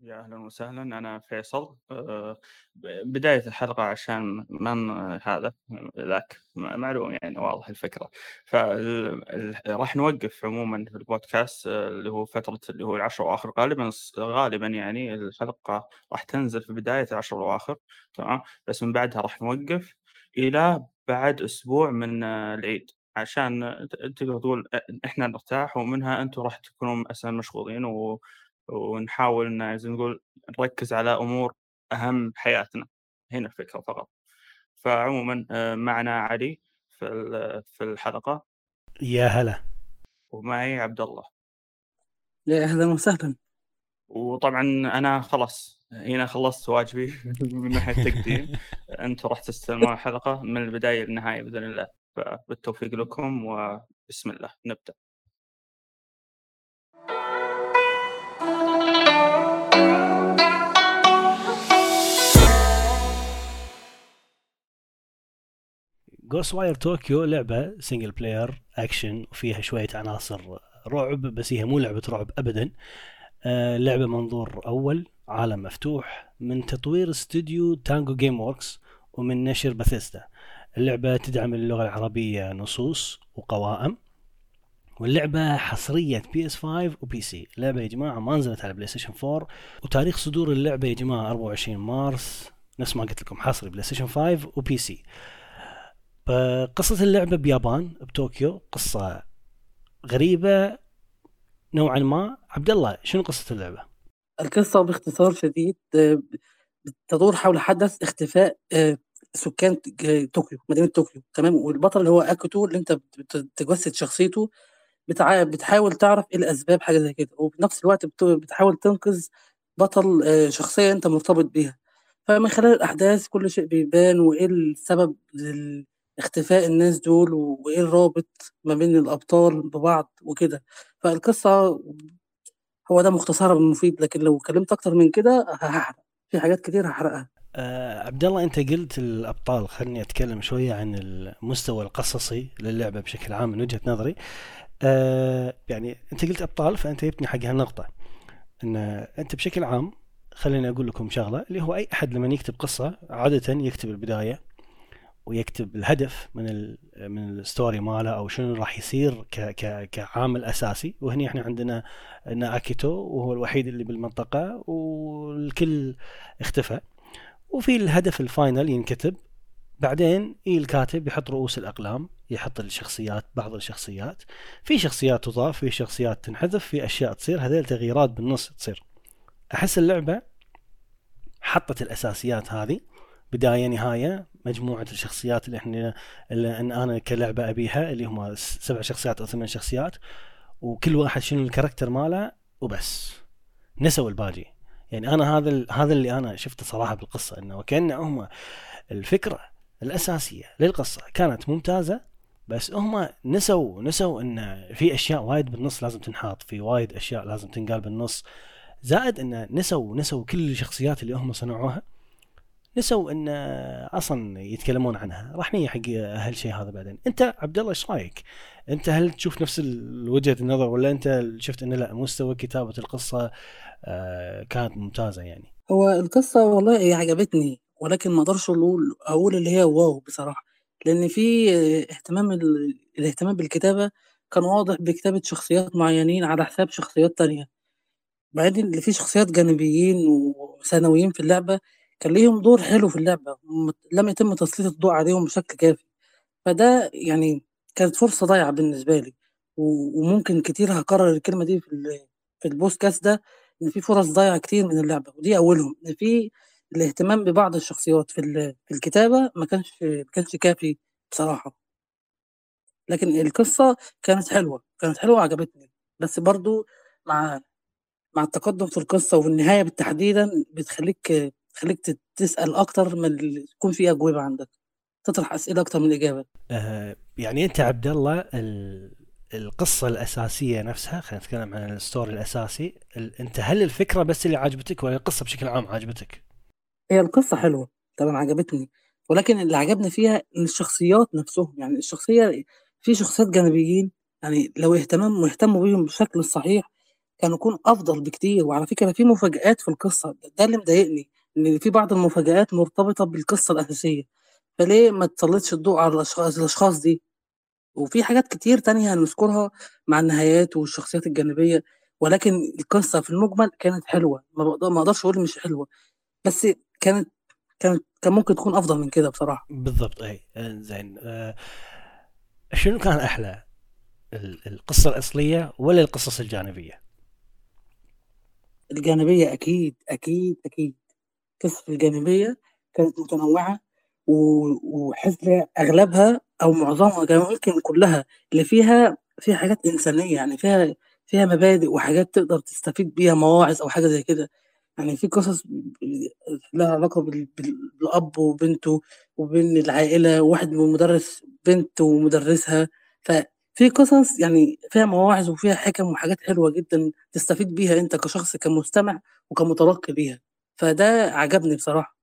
يا أهلًا وسهلًا، أنا فيصل آآ ب بداية الحلقة عشان ما ن هذا؟ ذاك معلوم يعني واضح الفكرة، فال ال راح نوقّف عمومًا في البودكاست آه، اللي هو فترة اللي هو ال10 الأواخر. غالبًا غالبًا يعني الحلقة راح تنزل في بداية ال10 الأواخر تمام، بس من بعدها راح نوقّف إلى بعد أسبوع من آه، العيد، عشان تقدر تقول أ إحنا نرتاح ومنها أنتم راح تكونوا أصلًا مشغولين و ونحاول إن زي ما نقول نركّز على أمور أهم بحياتنا، هنا الفكرة فقط. فعمومًا آآ معنا علي في ال في الحلقة. يا هلا. ومعي عبد الله، يا أهلا وسهلا. وطبعًا أنا خلاص هنا خلصت واجبي من ناحية التقديم، أنتم راح تستلمون الحلقة من البداية للنهاية بإذن الله، فبالتوفيق لكم وبسم الله نبدأ. Ghostwire Tokyo لعبة single player action وفيها شوية عناصر رعب بس هي مو لعبة رعب ابدا. آه لعبة منظور أول عالم مفتوح من تطوير استوديو Tango Gameworks ومن نشر باثيستا اللعبة تدعم اللغة العربية نصوص وقوائم واللعبة حصرية PS 5 و PC اللعبة يا جماعة ما نزلت على PlayStation 4 وتاريخ صدور اللعبة يا جماعة 24 مارس. نفس ما قلت لكم حصري PlayStation 5 و PC فقصة اللعبة بيابان بطوكيو قصة غريبة نوعا ما. عبد الله شنو قصة اللعبة؟ القصة باختصار شديد آه، تدور حول حدث اختفاء آه، سكان ج- طوكيو مدينة طوكيو. تمام؟ والبطل اللي هو أكيتو اللي بت- بتجسد شخصيته بتع... بتحاول تعرف إيه الأسباب حاجة زي كده. وفي نفس الوقت بت... بتحاول تنقذ بطل آه، شخصية أنت مرتبط بيها. فمن خلال الأحداث كل شيء بيبان وإيه السبب لاختفاء الناس دول وإيه الرابط ما بين الأبطال ببعض وكده. فالقصة هو ده مختصرها مفيد لكن لو اتكلمت أكتر من كده هحرق. في حاجات كتير هحرقها. آه عبد الله أنت قلت الأبطال. خلني أتكلم شوية عن المستوى القصصي للعبة بشكل عام من وجهة نظري. آه يعني أنت قلت أبطال فأنت جبتني حق هالنقطة. إن أنت بشكل عام خليني أقول لكم شغلة اللي هو أي أحد لما يكتب قصة عادة يكتب البداية ويكتب الهدف من ال من ال story ماله أو شنو راح يصير ك ك كعامل أساسي. وهني إحنا عندنا ان اكيتو وهو الوحيد اللي بالمنطقة والكل اختفى. وفي الهدف ال final ينكتب. بعدين يجي الكاتب؟ يحط رؤوس الأقلام يحط الشخصيات بعض الشخصيات. في شخصيات تضاف في شخصيات تنحذف في أشياء تصير. هذيل تغييرات بالنص تصير. أحس اللعبة حطت الأساسيات هذه. بداية نهاية مجموعة الشخصيات اللي إحنا اللي إن أنا كلعبة أبيها اللي هم سبع شخصيات أو ثمان شخصيات وكل واحد شنو الكاركتر ماله وبس. نسوا الباقي. يعني أنا هذا هذا اللي أنا شفته صراحة بالقصة إنه وكأن هم الفكرة الأساسية للقصة كانت ممتازة بس هم نسوا نسوا إن في أشياء وايد بالنص لازم تنحط في وايد أشياء لازم تنقال بالنص. زائد إن نسوا نسوا كل الشخصيات اللي هم صنعوها. نسوا إن أصلا يتكلمون عنها. راح نيجي حق هالشيء هذا بعدين. أنت عبد الله إيش رأيك؟ أنت هل تشوف نفس وجهة النظر ولا أنت شفت انه لا مستوى كتابة القصة آه، كانت ممتازة يعني؟ هو القصة والله هي عجبتني ولكن ما أقدرش أقول أقول اللي هي واو بصراحة. لأن في آه، اهتمام ال... الاهتمام بالكتابة كان واضح بكتابة شخصيات معينين على حساب شخصيات تانية. بعدين اللي في شخصيات جانبيين وثانويين في اللعبة كان ليهم دور حلو في اللعبة م- لم يتم تسليط الضوء عليهم بشكل كافي. فده يعني كانت فرصة ضايعة بالنسبة لي وممكن كتير هكرر الكلمة دي في في البودكاست ده إن في فرص ضايعة كتير من اللعبة ودي أولهم إن في الاهتمام ببعض الشخصيات في في الكتابة ما كانش ما كانش كافي بصراحة. لكن القصة كانت حلوة كانت حلوة وعجبتني بس برضو مع مع التقدم في القصة وفي النهاية بالتحديدا بتخليك تخليك ت- تسأل أكتر من اللي يكون في أجوبة عندك. تطرح أسئلة أكتر من الإجابة. آه، يعني أنت عبد الله ال- القصة الأساسية نفسها خلينا نتكلم عن الستوري الأساسي ال- أنت هل الفكرة بس اللي عجبتك ولا القصة بشكل عام عجبتك؟ هي القصة حلوة طبعا عجبتني ولكن اللي عجبني فيها إن الشخصيات نفسهم يعني الشخصية في شخصيات جانبيين يعني لو اهتمام واهتموا بيهم بالشكل الصحيح كان يكون أفضل بكتير وعلى فكرة في مفاجآت في القصة ده اللي مضايقني. إن في بعض المفاجآت مرتبطة بالقصة الأساسية فليه ما تسلطش الضوء على الاشخاص الأشخاص دي؟ وفي حاجات كتير تانية هنذكرها مع النهايات والشخصيات الجانبية ولكن القصة في المجمل كانت حلوة. ما أقدرش أقول مش حلوة بس كانت كانت كان ممكن تكون أفضل من كده بصراحة. بالضبط أي آه، زين. آه، شنو كان أحلى؟ ال- القصة الأصلية ولا القصص الجانبية؟ الجانبية أكيد أكيد أكيد. القصص الجانبية كانت متنوعة و- وحس أغلبها أو معظمها كان ممكن كلها اللي فيها فيها حاجات إنسانية يعني فيها فيها مبادئ وحاجات تقدر تستفيد بيها مواعظ أو حاجة زي كده. يعني في قصص لها علاقة بال- بال- بالأب وبنته وبين العائلة واحد مدرس بنت ومدرسها. ففي قصص يعني فيها مواعظ وفيها حكم وحاجات حلوة جدا تستفيد بيها أنت كشخص كمستمع وكمتلقي ليها فده عجبني بصراحة.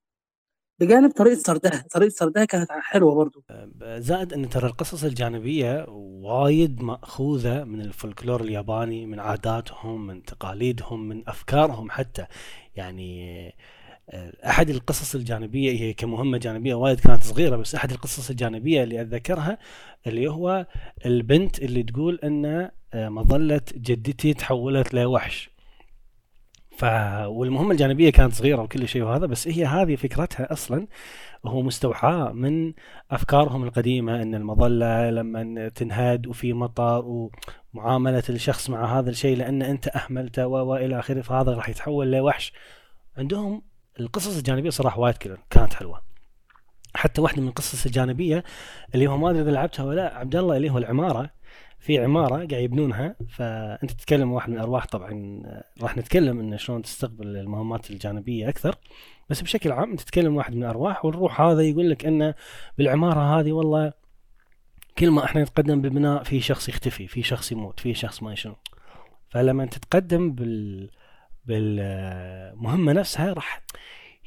بجانب طريقة سردها طريقة سردها كانت حلوة برضو. زائد إن ترى القصص الجانبية وايد مأخوذة من الفولكلور الياباني من عاداتهم من تقاليدهم من أفكارهم حتى. يعني آه، أحد القصص الجانبية هي كمهمة جانبية وايد كانت صغيرة بس أحد القصص الجانبية اللي أتذكرها اللي هو البنت اللي تقول إن آه، مظلة جدتي تحولت لوحش. ف والمهمة الجانبية كانت صغيرة وكل شيء وهذا بس هي هذه فكرتها أصلا. هو مستوحاة من أفكارهم القديمة إن المظلة لما تنهد وفي مطر ومعاملة الشخص مع هذا الشيء لأن أنت أهملته والى آخره فهذا راح يتحول لوحش. عندهم القصص الجانبية صراحة وايد كانت حلوة. حتى واحدة من القصص الجانبية اللي هو ما أدري إذا لعبتها ولا لأ عبد الله اللي هو العمارة. في عمارة قاعد يبنونها فأنت تتكلم واحد من الأرواح طبعا راح نتكلم انه شلون تستقبل المهمات الجانبية أكثر بس بشكل عام تتكلم واحد من الأرواح والروح هذا يقول لك إنه بالعمارة هذه والله كل ما إحنا نتقدم بالبناء في شخص يختفي في شخص يموت في شخص ما شنو. فلما تتقدم بال بالمهمة نفسها راح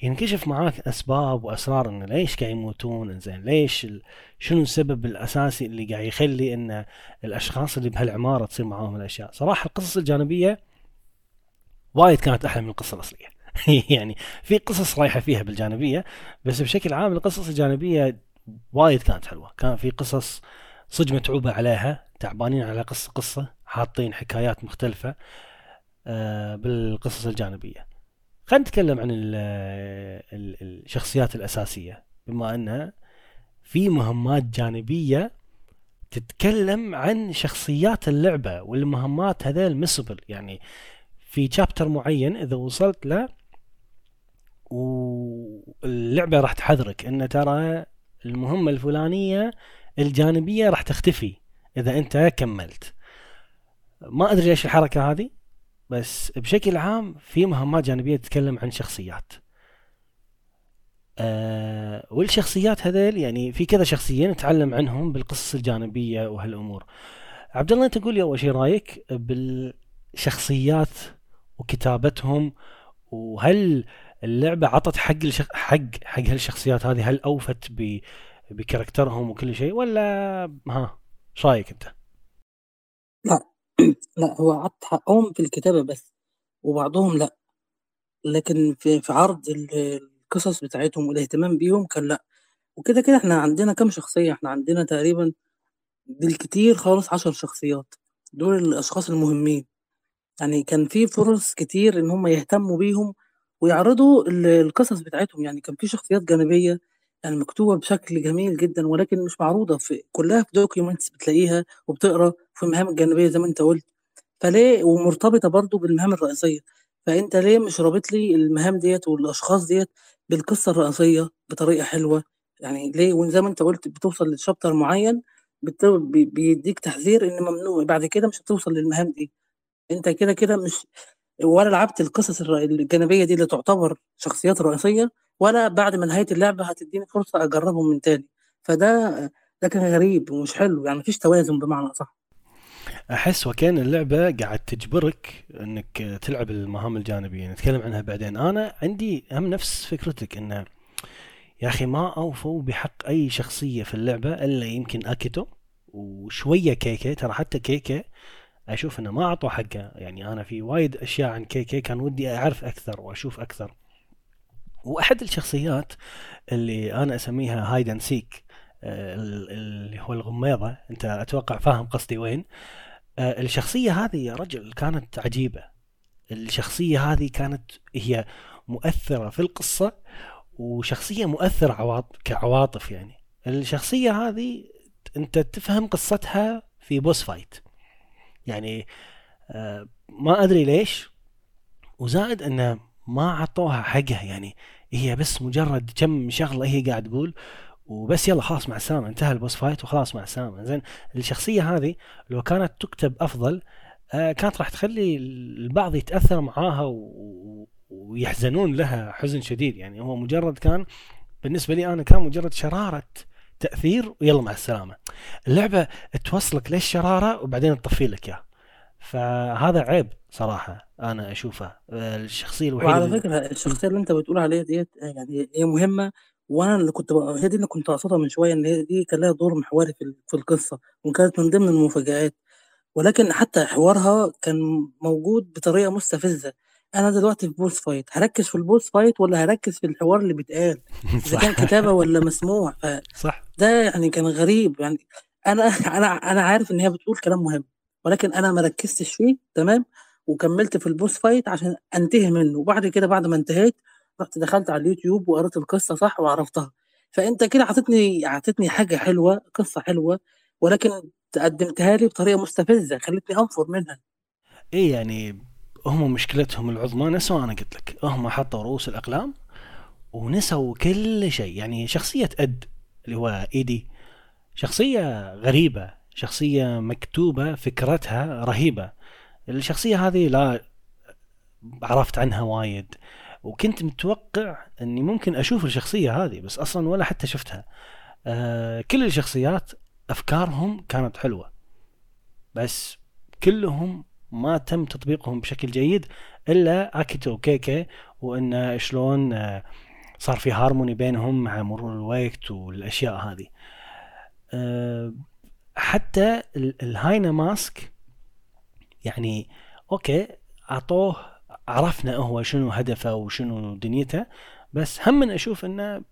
ينكشف معاك أسباب وأسرار انه ليش قاعد يموتون زين ليش. شنو السبب الأساسي اللي قاعد يخلي إن الأشخاص اللي بهالعمارة تصير معاهم الأشياء؟ صراحة القصص الجانبية وايد كانت أحلى من القصة الأصلية. يعني في قصص رايحة فيها بالجانبية بس بشكل عام القصص الجانبية وايد كانت حلوة. كان في قصص صدق متعوبة عليها تعبانين على قصه قصة حاطين حكايات مختلفة آه، بالقصص الجانبية. خلينا نتكلم عن ال ال الشخصيات الأساسية. بما أنها في مهمات جانبية تتكلم عن شخصيات اللعبة والمهمات هذيل مسبل يعني في شابتر معين إذا وصلت له واللعبة راح تحذرك إن ترى المهمة الفلانية الجانبية راح تختفي إذا أنت كملت. ما أدري ليش الحركة هذه. بس بشكل عام في مهمات جانبية تتكلم عن شخصيات. آه والشخصيات هذيل يعني في كذا شخصية نتعلم عنهم بالقصص الجانبية وهالأمور. عبد الله أنت قول لي أول شيء رأيك بالشخصيات وكتابتهم؟ وهل اللعبة عطت حق الشخ... حق حق هالشخصيات هذه؟ هل أوفت ب... بكاركترهم وكل شيء ولا ها إيش رأيك أنت؟ لا. هو عط حقهم في الكتابة بس وبعضهم لا. لكن في في عرض ال- القصص بتاعتهم والاهتمام بيهم كان لا. وكده كده إحنا عندنا كام شخصية؟ إحنا عندنا تقريبا بالكتير خالص عشر شخصيات. دول الأشخاص المهمين. يعني كان في فرص كتير إن هم يهتموا بيهم ويعرضوا ال- القصص بتاعتهم. يعني كان في شخصيات جانبية يعني مكتوبة بشكل جميل جدا ولكن مش معروضة. في كلها في دوكيومنتس بتلاقيها وبتقرأ. في المهام الجانبية زي ما انت قلت. فليه ومرتبطة برضو بالمهام الرئيسية. فانت ليه مش رابط لي المهام ديت والأشخاص ديت بالقصة الرئيسية بطريقة حلوة؟ يعني ليه؟ وزي ما انت قلت بتوصل لشابتر معين بيديك تحذير إن ممنوع. بعد كده مش هتوصل للمهام دي. انت كده كده مش ولا لعبت القصص الجانبية دي اللي تعتبر شخصيات رئيسية ولا بعد ما نهاية اللعبة هتديني فرصة أجربهم من تاني. فده ده كان غريب ومش حلو. يعني مفيش توازن بمعنى صح أحس وكأن اللعبة قاعد تجبرك إنك تلعب المهام الجانبية. نتكلم عنها بعدين. أنا عندي هم نفس فكرتك إنه يا أخي ما أوفوا بحق أي شخصية في اللعبة إلا يمكن أكيتو وشوية كيكة. ترى حتى كيكة أشوف إنه ما أعطوا حقه يعني أنا في وايد أشياء عن كي كي كان ودي أعرف أكثر وأشوف أكثر. وأحد الشخصيات اللي أنا أسميها hide and seek اللي هو الغميضة. أنت أتوقع فاهم قصدي وين؟ آه، الشخصية هذه يا رجل كانت عجيبة. الشخصية هذه كانت هي مؤثرة في القصة وشخصية مؤثرة عواطف كعواطف يعني. الشخصية هذه أنت تفهم قصتها في boss fight يعني آه، ما أدري ليش وزائد إنه ما عطوها حقها يعني. هي بس مجرد كم شغلة هي قاعد تقول وبس يلا خلاص مع السلامه انتهى البوس فايت وخلاص مع السلامه زين الشخصية هذه لو كانت تكتب أفضل آه كانت راح تخلي البعض يتأثر معاها و... ويحزنون لها حزن شديد. يعني هو مجرد كان بالنسبة لي أنا كان مجرد شرارة تأثير ويلا مع السلامة. اللعبة توصلك للشرارة وبعدين تطفي لك إياها. فهذا عيب صراحة أنا أشوفه. الشخصية الوحيدة وعلى فكرة الشخصية اللي أنت بتقول عليها ديت يعني هي مهمة وأنا اللي كنت بقى هي دي اللي كنت أقصدها من شوية إن هي دي كان لها دور محوري في في القصة وكانت من ضمن المفاجآت. ولكن حتى حوارها كان موجود بطريقة مستفزة. أنا دلوقتي في boss fight هركز في ال boss fight ولا هركز في الحوار اللي بيتقال؟ إذا كان كتابة ولا مسموع. صح. ده يعني كان غريب. يعني أنا أنا أنا عارف إن هي بتقول كلام مهم ولكن أنا ما ركزتش فيه تمام؟ وكملت في البوس فايت عشان أنتهي منه. وبعد كده بعد ما انتهيت رحت دخلت على اليوتيوب وقريت القصة صح وعرفتها. فأنت كده عطتني عطتني حاجة حلوة قصة حلوة ولكن قدمتها لي بطريقة مستفزة خلتني أنفر منها. إيه يعني هم مشكلتهم العظمى؟ نسوا أنا قلت لك. هم حطوا رؤوس الأقلام ونسوا كل شيء. يعني شخصية أد اللي هو إيدي شخصية غريبة شخصية مكتوبة فكرتها رهيبة. الشخصية هذه لا عرفت عنها وايد. وكنت متوقع إني ممكن أشوف الشخصية هذه بس أصلا ولا حتى شفتها. آه كل الشخصيات أفكارهم كانت حلوة بس كلهم ما تم تطبيقهم بشكل جيد إلا أكيتو وكيكي وإن شلون آه صار في هارموني بينهم مع مرور الوقت والأشياء هذه. آه حتى ال Hannya mask يعني okay أعطوه عرفنا هو شنو هدفه وشنو دنيته بس هم من أشوف إنه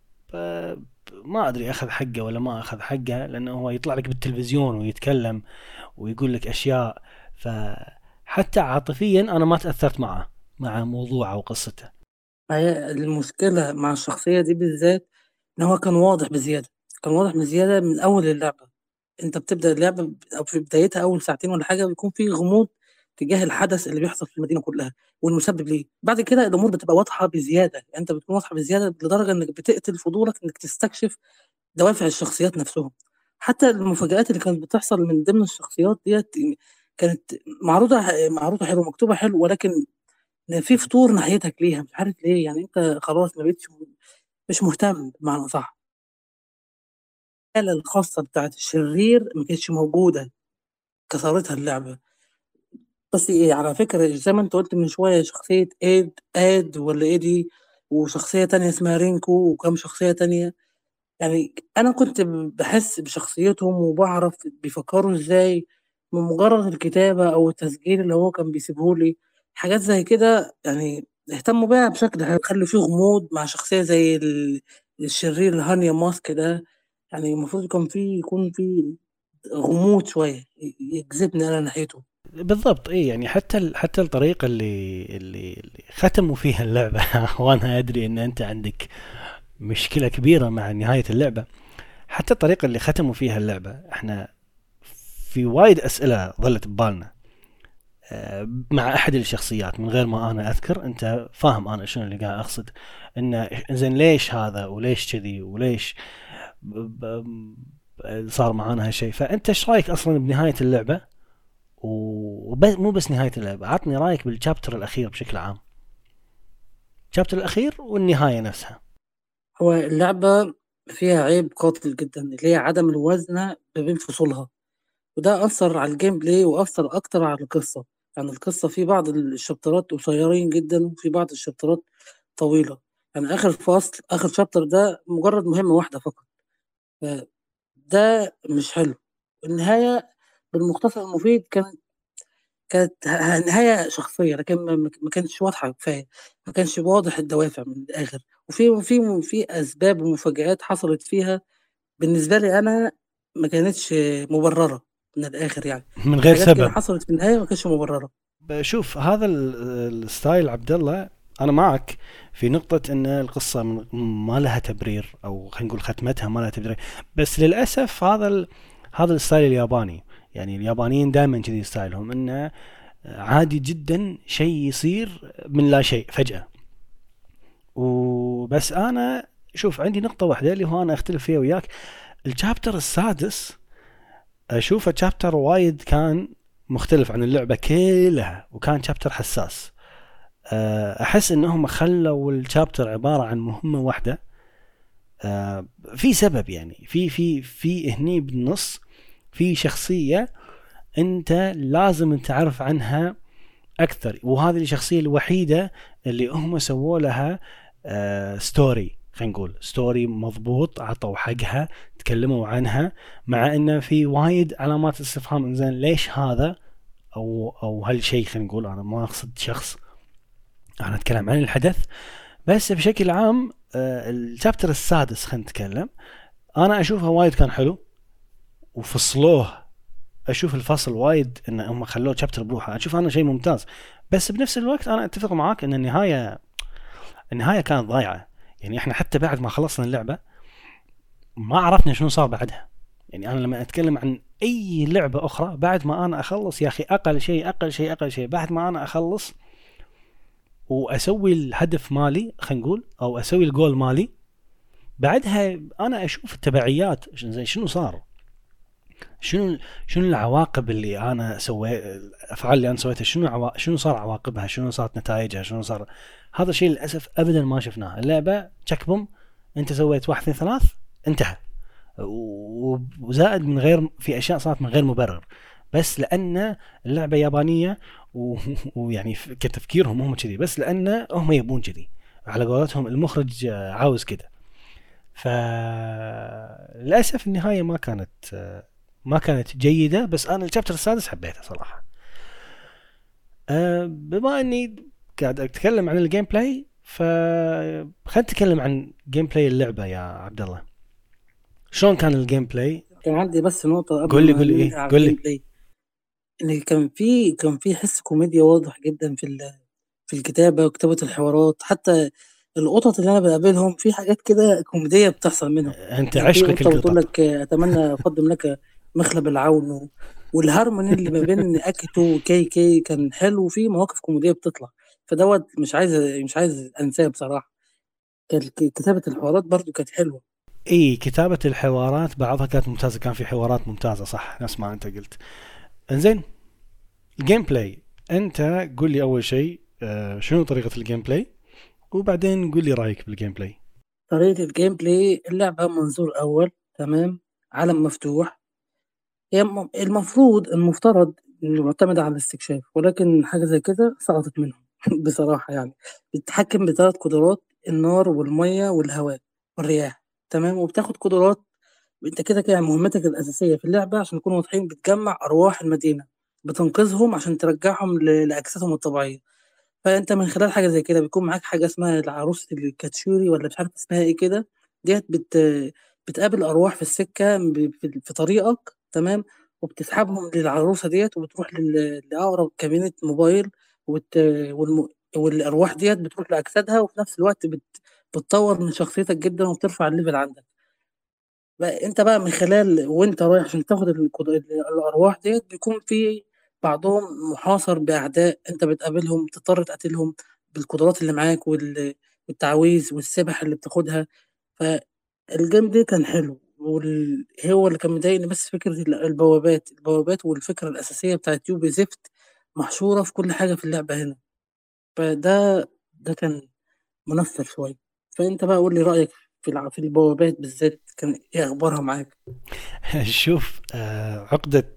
ما أدري أخذ حقه ولا ما أخذ حقه لأنه هو يطلع لك بالتلفزيون ويتكلم ويقول لك أشياء. فحتى عاطفيا أنا ما تأثرت معه مع موضوعه وقصته. المشكلة مع الشخصية دي بالذات إن هو كان واضح بزيادة كان واضح بزياده من أول اللعبة. أنت بتبدأ اللعبة أو في بدايتها أول ساعتين ولا حاجة بيكون في غموض تجاه الحدث اللي بيحصل في المدينة كلها والمسبب ليه؟ بعد كده الأمور بتبقى واضحة بزيادة يعني أنت بتكون واضحة بزيادة لدرجة إنك بتقتل فضولك إنك تستكشف دوافع الشخصيات نفسهم. حتى المفاجآت اللي كانت بتحصل من ضمن الشخصيات ديت كانت معروضة معروضة حلو مكتوبة حلو ولكن في فطور ناحيتك ليها مش عارف ليه يعني أنت خلاص ما بقتش مش مهتم بمعنى صح الخاصة بتاعت الشرير ما كانتش موجودة كسرتها اللعبة. بس إيه على فكرة زي ما أنت قُلت من شوية شخصية إيد آد والّا إيدي وشخصية تانية اسمها رينكو وكام شخصية تانية، يعني أنا كنت بحس بشخصيتهم وبعرف بيفكّروا إزاي من مجرّد الكتابة أو التسجيل اللي هو كان بيسيبه لي، حاجات زي كده يعني اهتمّوا بيها بشكل حلو، خلّوا في غموض مع شخصية زي ال الشرير هانيا ماسك ده، يعني المفروض يكون في يكون في غموض شوية يجذبني أنا ناحيته. بالضبط إي يعني حتى حتى الطريقة اللي اللي, اللي ختموا فيها اللعبة وأنا أدري إن أنت عندك مشكلة كبيرة مع نهاية اللعبة حتى الطريقة اللي ختموا فيها اللعبة إحنا في وايد أسئلة ظلت ببالنا. آه، مع أحد الشخصيات من غير ما أنا أذكر أنت فاهم أنا شنو اللي قاعد أقصد. انه زين ليش هذا وليش كذي وليش صار معانا هالشيء؟ فأنت إيش رأيك أصلا بنهاية اللعبة؟ ومو بس نهاية اللعبة. عطني رأيك بالشابتر الأخير بشكل عام. ال chapter الأخير والنهاية نفسها. هو اللعبة فيها عيب قاتل جدا اللي هي عدم الموازنة ما بين فصولها. وده أثر على ال gameplay وأثر أكتر على القصة. يعني القصة في بعض الشابترات قصيرين جدا وفي بعض الشابترات طويلة. يعني آخر فصل آخر chapter ده مجرد مهمة واحدة فقط. ده مش حلو. النهاية بالمختصر المفيد كانت كانت ه نهاية شخصية لكن ما كانتش واضحة كفاية، ما كانش واضح الدوافع من الآخر، وفي وفي وفي أسباب ومفاجآت حصلت فيها بالنسبة لي أنا ما كانتش مبررة من الآخر يعني، من غير سبب حصلت في النهاية ما كانتش مبررة. شوف هذا ال- الستايل عبد الله أنا معك في نقطة إن القصة ما لها تبرير أو خلينا نقول ختمتها ما لها تبرير بس للأسف هذا. هذا ال style الياباني يعني اليابانيين دائما كذي style هم إنه عادي جدا شيء يصير من لا شيء فجأة. وبس أنا شوف عندي نقطة واحدة اللي هو أنا أختلف فيها وياك. ال chapter السادس أشوفه chapter وايد كان مختلف عن اللعبة كلها وكان chapter حساس. أه، أحس إنهم خلوا ال chapter عبارة عن مهمة واحدة. أه، في سبب يعني في في في هني بالنص في شخصية أنت لازم تعرف عنها أكثر وهذه الشخصية الوحيدة اللي هم سووا لها story خلينا نقول story مضبوط عطوا حقها تكلموا عنها مع انه في وايد علامات استفهام إنزين ليش هذا؟ أو أو هالشيء خلينا نقول أنا ما أقصد شخص أنا أتكلم عن الحدث. بس بشكل عام آه، الشابتر السادس خلينا نتكلم. أنا اشوفه وايد كان حلو. وفصلوه. أشوف الفصل وايد إن هم خلوه شابتر بروحه. أشوف أنا شيء ممتاز. بس بنفس الوقت أنا أتفق معاك إن النهاية النهاية كانت ضايعة. يعني إحنا حتى بعد ما خلصنا اللعبة ما عرفنا شنو صار بعدها. يعني أنا لما أتكلم عن أي لعبة أخرى بعد ما أنا أخلص يا أخي أقل شيء أقل شيء أقل شيء بعد ما أنا أخلص وأسوي الهدف مالي خلينا نقول أو أسوي الجول مالي بعدها أنا أشوف التبعيات شنو صار؟ شنو شنو العواقب اللي أنا سويت الأفعال اللي أنا سويتها؟ شنو عوا... شنو صار عواقبها؟ شنو صارت نتائجها؟ شنو صار؟ هذا الشيء للأسف ابدا ما شفناه. اللعبة تشك بوم أنت سويت واحد اثنين ثلاث انتهى. وزائد من غير في أشياء صارت من غير مبرر. بس لأن اللعبة يابانية و- ويعني كتفكيرهم هم كذي. بس لأن هم يبون كذي. على قولتهم المخرج عاوز كذا. فللاسف النهاية ما كانت ما كانت جيدة بس أنا ال chapter السادس حبيته صراحة. آه، بما إني قاعد أتكلم عن ال gameplay ف خلينا نتكلم عن gameplay اللعبة يا عبد الله. شلون كان ال gameplay كان عندي بس نقطة قبل قول لي- قول لي إيه؟ قول لي. إن كان في كان في حس كوميديا واضح جدا في في الكتابة وكتابة الحوارات. حتى القطط اللي أنا بقابلهم في حاجات كده كوميدية بتحصل منهم. أنت في عشقك قطة بتقول القطط. لك أتمنى أقدم لك مخلب العون و- والهارموني اللي ما بين أكيتو وكي كي كان حلو وفي مواقف كوميدية بتطلع. فدوت مش عايز مش عايز أنساه بصراحة. كان ك- كتابة الحوارات برضو كانت حلوة. إي كتابة الحوارات بعضها كانت ممتازة. كان في حوارات ممتازة صح؟ نفس ما أنت قلت. إنزين ال gameplay. أنت قول لي أول شيء آه، شنو طريقة ال gameplay؟ وبعدين قول لي رأيك بال gameplay. طريقة ال gameplay اللعبة منظور أول تمام؟ عالم مفتوح. هي المفروض المفترض معتمدة على الاستكشاف ولكن حاجة زي كده سقطت منهم بصراحة يعني. بتتحكم بثلاث قدرات النار والمية والهواء والرياح تمام؟ وبتاخد قدرات انت كده كده مهمتك الأساسية في اللعبة عشان نكون واضحين بتجمع أرواح المدينة بتنقذهم عشان ترجعهم لأجسادهم الطبيعية. فأنت من خلال حاجة زي كده بيكون معاك حاجة اسمها العروسه الكاتشوري ولا مش عارف اسمها إيه كده ديت بت بتقابل أرواح في في في طريقك تمام؟ وبتسحبهم للعروسة ديت وبتروح لأقرب كابينة موبايل وت... والم... والأرواح ديت بتروح لأجسادها وفي نفس الوقت بت... بتطور من شخصيتك جدا وبترفع ال level عندك. بقى أنت بقى من خلال وأنت رايح عشان تاخد القد- الأرواح ديت بيكون في بعضهم محاصر بأعداء أنت بتقابلهم تضطر تقاتلهم بالقدرات اللي معاك وال- والتعاويذ والسبح اللي بتاخدها. فال game ده كان حلو. وال... هو اللي كان مضايقني بس فكرة ال- البوابات البوابات والفكرة الأساسية بتاعت يوبي زفت محشورة في كل حاجة في اللعبة هنا. فده ده كان منفر شوية. فأنت بقى قول لي رأيك في في البوابات بالذات كان إيه أخبارها معاك؟ شوف آه، عقدة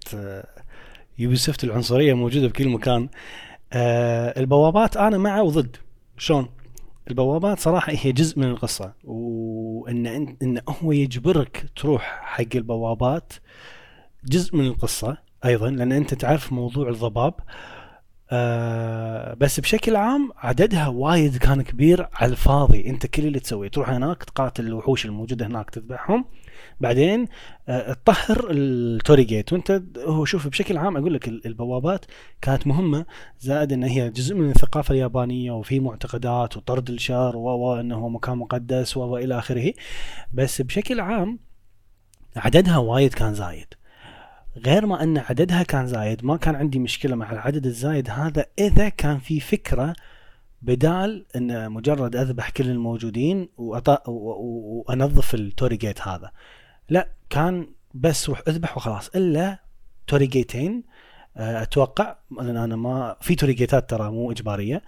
يوبي سوفت العنصرية موجودة بكل مكان. آه، البوابات أنا مع وضد. شلون؟ البوابات صراحة هي جزء من القصة وإن ان هو يجبرك تروح حق البوابات جزء من القصة أيضا لأن أنت تعرف موضوع الضباب. آه بس بشكل عام عددها وايد كان كبير على الفاضي. أنت كل اللي تسويه تروح هناك تقاتل الوحوش الموجودة هناك تذبحهم. بعدين آه تطهر التوري جيت وانت هو شوف بشكل عام أقول لك البوابات كانت مهمة زائد إن هي جزء من الثقافة اليابانية وفي معتقدات وطرد الشر وانه مكان مقدس والى آخره. بس بشكل عام عددها وايد كان زايد. غير ما إن عددها كان زايد ما كان عندي مشكلة مع العدد الزايد هذا إذا كان في فكرة بدال إن مجرد أذبح كل الموجودين وأنظف التوري جيت هذا. لا كان بس روح أذبح وخلاص. إلا توري جيتين آه، أتوقع لأن أنا ما في توري جيتات ترى مو إجبارية.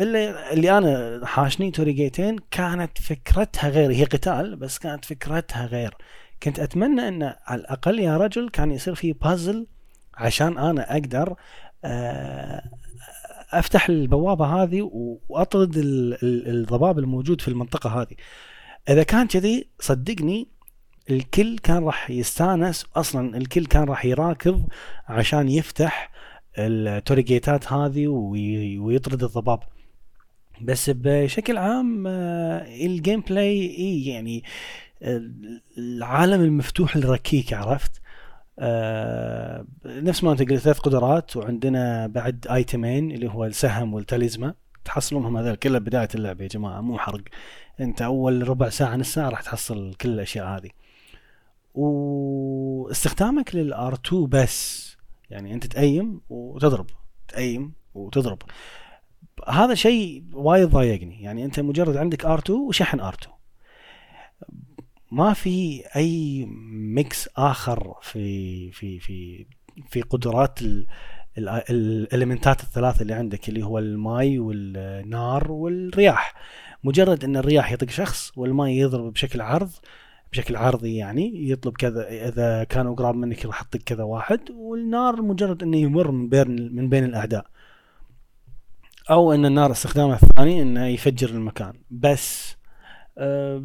إلا اللي أنا حاشني توري جيتين كانت فكرتها غير هي قتال بس كانت فكرتها غير. كنت أتمنى إن على الأقل يا رجل كان يصير في بازل عشان أنا أقدر آه، أفتح البوابة هذه وأطرد الضباب الموجود في المنطقة هذه. إذا كان كذي صدقني الكل كان راح يستانس. أصلا الكل كان راح يراكض عشان يفتح ال torii gate ات هذه ويطرد الضباب. بس بشكل عام آه، ال gameplay يعني العالم المفتوح الركيك عرفت؟ آه نفس ما انت قلت ثلاث قدرات وعندنا بعد item ين اللي هو السهم والتاليزمان. تحصلونهم هذول كلها بداية اللعبه يا جماعة مو حرق. انت أول ربع ساعة نص ساعة راح تحصل كل الأشياء هذه. واستخدامك لل R 2 بس يعني أنت ت aim وتضرب. ت aim وتضرب. هذا شيء وايد ضايقني. يعني أنت مجرد عندك R 2 وشحن R 2 ما في أي mix آخر في في في في قدرات ال element ات الثلاثة اللي عندك اللي هو الماي والنار والرياح. مجرد إن الرياح يطق شخص والماي يضرب بشكل عرض بشكل عرضي يعني يطلب كذا إذا كانوا قراب منك راح تطق كذا واحد والنار مجرد إنه يمر من بين من بين الأعداء. أو إن النار استخدامها الثاني إنه يفجر المكان. بس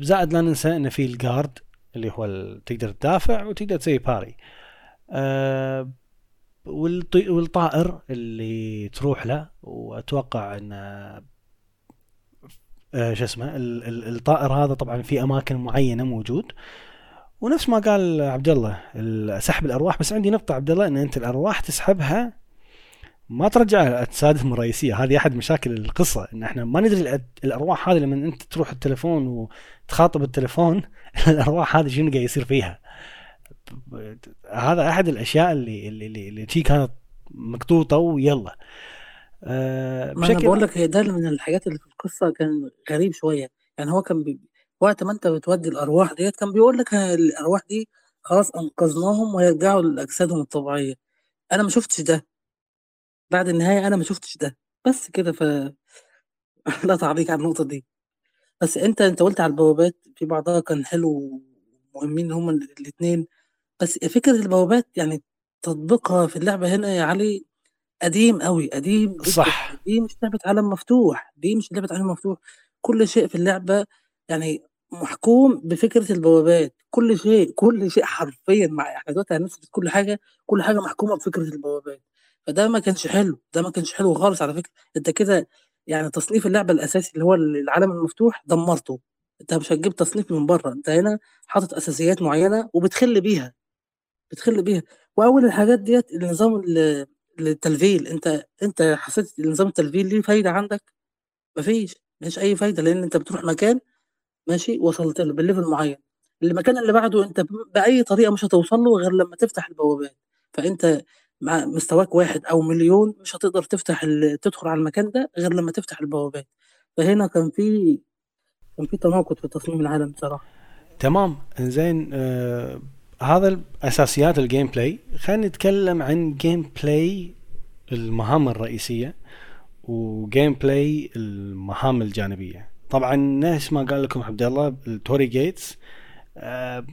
زائد لا ننسى إن في الجارد اللي هو تقدر تدافع وتقدر تسوي باري أه والطائر اللي تروح له وأتوقع إن أه شو اسمه الطائر هذا طبعا في أماكن معينة موجود. ونفس ما قال عبد الله سحب الأرواح. بس عندي نقطة عبد الله إن أنت الأرواح تسحبها ما ترجع تسادم الرئيسية. هذه أحد مشاكل القصة إن إحنا ما ندري الأرواح هذه لما أنت تروح التليفون وتخاطب التليفون الأرواح هذه شنو قاعد يصير فيها؟ هذا أحد الأشياء اللي اللي اللي, كانت مقطوطة ويلا. أه ما أنا بقول لك هي ده من الحاجات اللي في القصة كان غريب شوية. يعني هو كان بي... وقت ما أنت بتودي الأرواح ديت كان بيقول لك الأرواح دي خلاص أنقذناهم وهيرجعوا لأجسادهم الطبيعية. أنا ما شفتش ده. بعد النهاية أنا ما شُفتش ده، بس كده ف لا تعليق على النقطة دي. بس أنت أنت قُلت على البوابات في بعضها كان حلو ومهمين هُم الاتنين، بس فكرة البوابات يعني تطبيقها في اللعبة هنا يا علي قديم أوي، قديم جدًا، صح. دي مش لعبة عالم مفتوح، دي مش لعبة عالم مفتوح، كل شيء في اللعبة يعني محكوم بفكرة البوابات، كل شيء، كل شيء حرفيًا مع إحنا دلوقتي هنثبت كل حاجة، كل حاجة محكومة بفكرة البوابات. فده ما كانش حلو، ده ما كانش حلو خالص على فكرة، أنت كده يعني تصنيف اللعبة الأساسي اللي هو العالم المفتوح دمّرته، أنت مش هتجيب تصنيف من برّه، أنت هنا حاطط أساسيات معيّنة وبتخِل بيها، بتخِل بيها، وأول الحاجات ديّة النظام التلفيل، أنت أنت حسيت نظام التلفيل ليه فايدة عندك؟ ما فيش، ما فيش أي فايدة، لإن أنت بتروح مكان ماشي، وصلت له بالlevel معيّن، المكان اللي بعده أنت بأي طريقة مش هتوصل له غير لمّا تفتح البوابات، فأنت مع مستواك واحد أو مليون مش هتقدر تفتح تدخل على المكان ده غير لمّا تفتح البوابات، فهنا كان في كان في تناقض في تصميم العالم بصراحة. تمام، إنزين آه هذا أساسيات ال gameplay، خلينا نتكلم عن gameplay المهام الرئيسية و gameplay المهام الجانبية. طبعًا نفس ما قال لكم عبد الله ال torii gates آه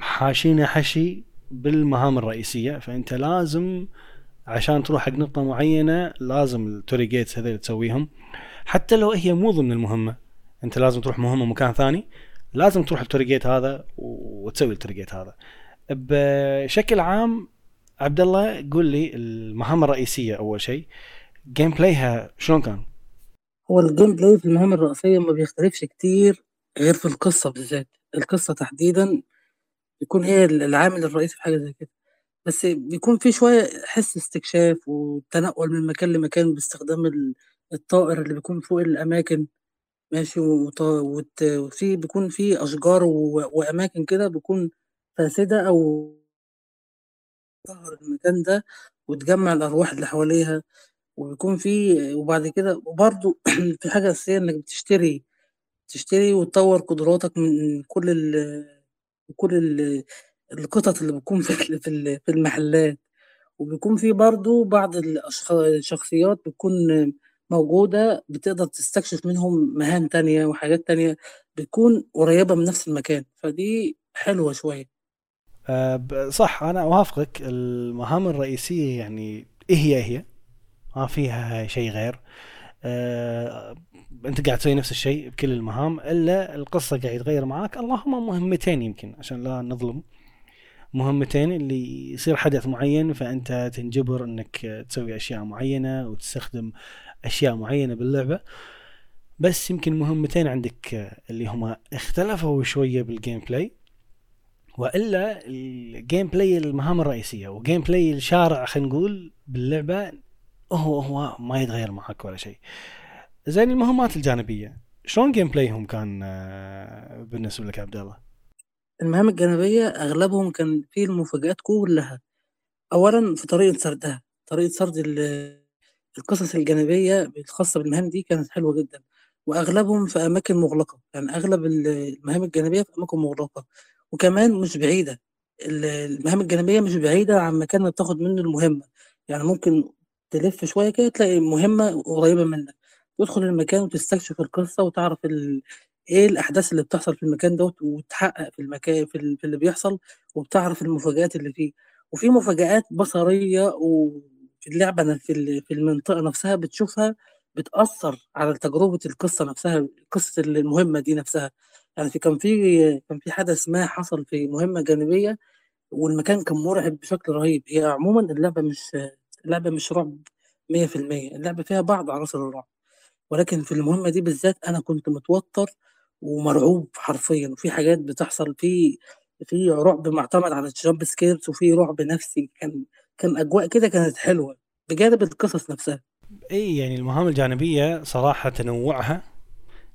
حاشينه حشي بالمهام الرئيسية فأنت لازم عشان تروح حق نقطة معينة لازم ال torii gates هذول تسويهم. حتى لو هي مو ضمن المهمة أنت لازم تروح مهمة مكان ثاني لازم تروح ال torii gate هذا وتسوي ال torii gate هذا. بشكل عام عبد الله قول لي المهام الرئيسية أول شيء. gameplay ها شلون كان؟ هو ال gameplay في المهام الرئيسية ما بيختلفش كتير غير في القصة بالذات. القصة تحديدا بيكون هي العامل الرئيسي في حاجة زي كده. بس بيكون في شوية حس استكشاف وتنقل من مكان لمكان باستخدام ال- الطائر اللي بيكون فوق الأماكن ماشي وفي بيكون في أشجار وأماكن كده بيكون فاسدة أو تطهر المكان ده وتجمع الأرواح اللي حواليها وبيكون في وبعد كده وبرضه في حاجة أساسية إنك بتشتري تشتري وتطور قدراتك من كل ال كل ال القطط اللي بتكون في في ال- في المحلات. وبيكون في برضه بعض الشخصيات بتكون موجودة بتقدر تستكشف منهم مهام تانية وحاجات تانية بتكون قريبة من نفس المكان. فدي حلوة شوية. ب- صح أنا أوافقك. المهام الرئيسية يعني إيه هي إيه هي؟ ما فيها شيء غير. آه أنت قاعد تسوي نفس الشيء بكل المهام إلا القصة قاعد يتغير معاك. اللهم مهمتين يمكن عشان لا نظلم. مهمتين اللي يصير حدث معين فأنت تنجبر إنك تسوي أشياء معينة وتستخدم أشياء معينة باللعبة. بس يمكن مهمتين عندك اللي هما اختلفوا شوية بال gameplay وإلا ال gameplay المهام الرئيسية و gameplay الشارع خلينا نقول باللعبة هو هو ما يتغير معك ولا شيء. زين المهمات الجانبية شلون gameplay هم كان آه، بالنسبة لك عبد الله؟ المهام الجانبية أغلبهم كان فيه المفاجآت كلها أولا في طريقة سردها. طريقة سرد ال- القصص الجانبية الخاصة بالمهام دي كانت حلوة جدا. وأغلبهم في أماكن مغلقة. يعني أغلب ال- المهام الجانبية في أماكن مغلقة. وكمان مش بعيدة. ال- المهام الجانبية مش بعيدة عن مكان بتاخد منه المهمة. يعني ممكن تلف شوية كده تلاقي مهمة قريبة منك. تدخل المكان وتستكشف القصة وتعرف ال... إيه الأحداث اللي بتحصل في المكان دوت وتحقق في المكان في, ال... في اللي بيحصل وبتعرف المفاجآت اللي فيه. وفي مفاجآت بصرية وفي اللعبة في ال- في المنطقة نفسها بتشوفها بتأثر على تجربة القصة نفسها قصة المهمة دي نفسها. يعني في كان في كان في حدث ما حصل في مهمة جانبية والمكان كان مرعب بشكل رهيب. هي عموما اللعبة مش اللعبة مش رعب 100% اللعبة فيها بعض عناصر الرعب ولكن في المهمة دي بالذات أنا كنت متوتر ومرعوب حرفيا وفي حاجات بتحصل في في رعب معتمد على ال jump scares وفي رعب نفسي كان كان أجواء كده كانت حلوة بجانب القصص نفسها. إي يعني المهام الجانبية صراحة تنوعها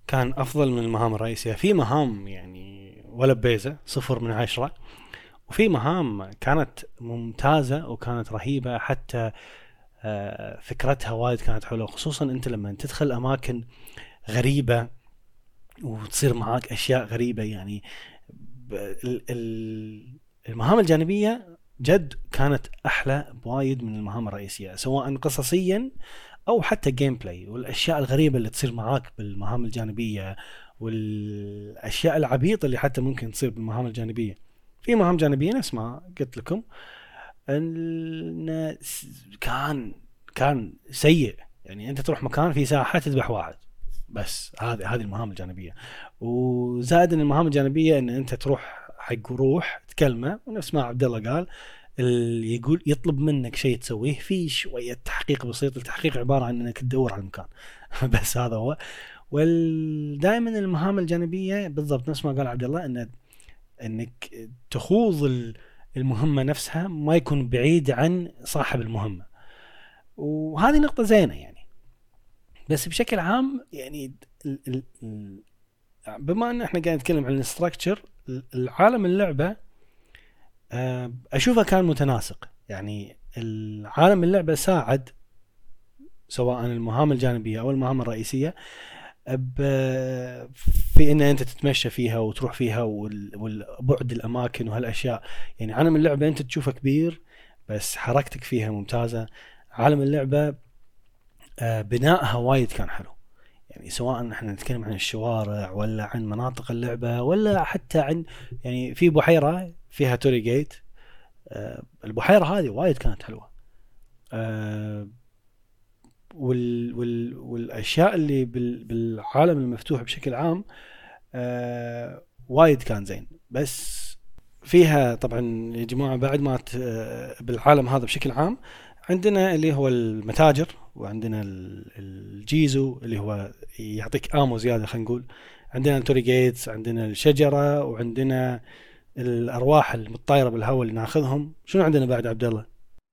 كان أفضل من المهام الرئيسية في مهام يعني ولا بيزة صفر من عشرة وفي مهام كانت ممتازة وكانت رهيبة حتى آه، فكرتها وايد كانت حلوة خصوصا أنت لما تدخل أماكن غريبة وتصير معاك أشياء غريبة يعني المهام الجانبية جد كانت أحلى بوايد من المهام الرئيسية سواء قصصيا أو حتى gameplay والأشياء الغريبة اللي تصير معاك بالمهام الجانبية والأشياء العبيطة اللي حتى ممكن تصير بالمهام الجانبية. في مهام جانبيه نفس ما قلت لكم. إن س- كان كان سيء. يعني أنت تروح مكان في ساحة تذبح واحد. بس هذه هذه المهام الجانبية. وزائد إن المهام الجانبية إن أنت تروح حق روح تكلمه. ونفس ما عبد الله قال اللي يقول يطلب منك شيء تسويه. في شوية تحقيق بسيط. التحقيق عبارة عن إنك تدور على المكان. بس هذا هو. ودائما المهام الجانبية بالضبط نفس ما قال عبد الله إن إنك تخوض ال- المهمة نفسها ما يكون بعيد عن صاحب المهمة. وهذه نقطة زينة يعني. بس بشكل عام يعني بما إن إحنا قاعد نتكلم عن الاستراكشر العالم اللعبة آه، أشوفه كان متناسق. يعني العالم اللعبة ساعد سواء المهام الجانبية أو المهام الرئيسية في إن أنت تتمشى فيها وتروح فيها وال- والبعد الأماكن وهالأشياء. يعني عالم اللعبة أنت تشوفه كبير بس حركتك فيها ممتازة. عالم اللعبة آه، بنائها وايد كان حلو. يعني سواء إحنا نتكلم عن الشوارع ولا عن مناطق اللعبة ولا حتى عن يعني في بحيرة فيها توري جيت آه، البحيرة هذه وايد كانت حلوة. آه، وال وال والأشياء اللي بال بالعالم المفتوح بشكل عام آه، وايد كان زين. بس فيها طبعا يا جماعة بعد ما آه، بالعالم هذا بشكل عام عندنا اللي هو المتاجر وعندنا الجيزو اللي هو يعطيك ammo زيادة خلينا نقول. عندنا التوري gates عندنا الشجرة وعندنا الأرواح المتطايرة بالهواء اللي ناخذهم. شنو عندنا بعد عبد الله؟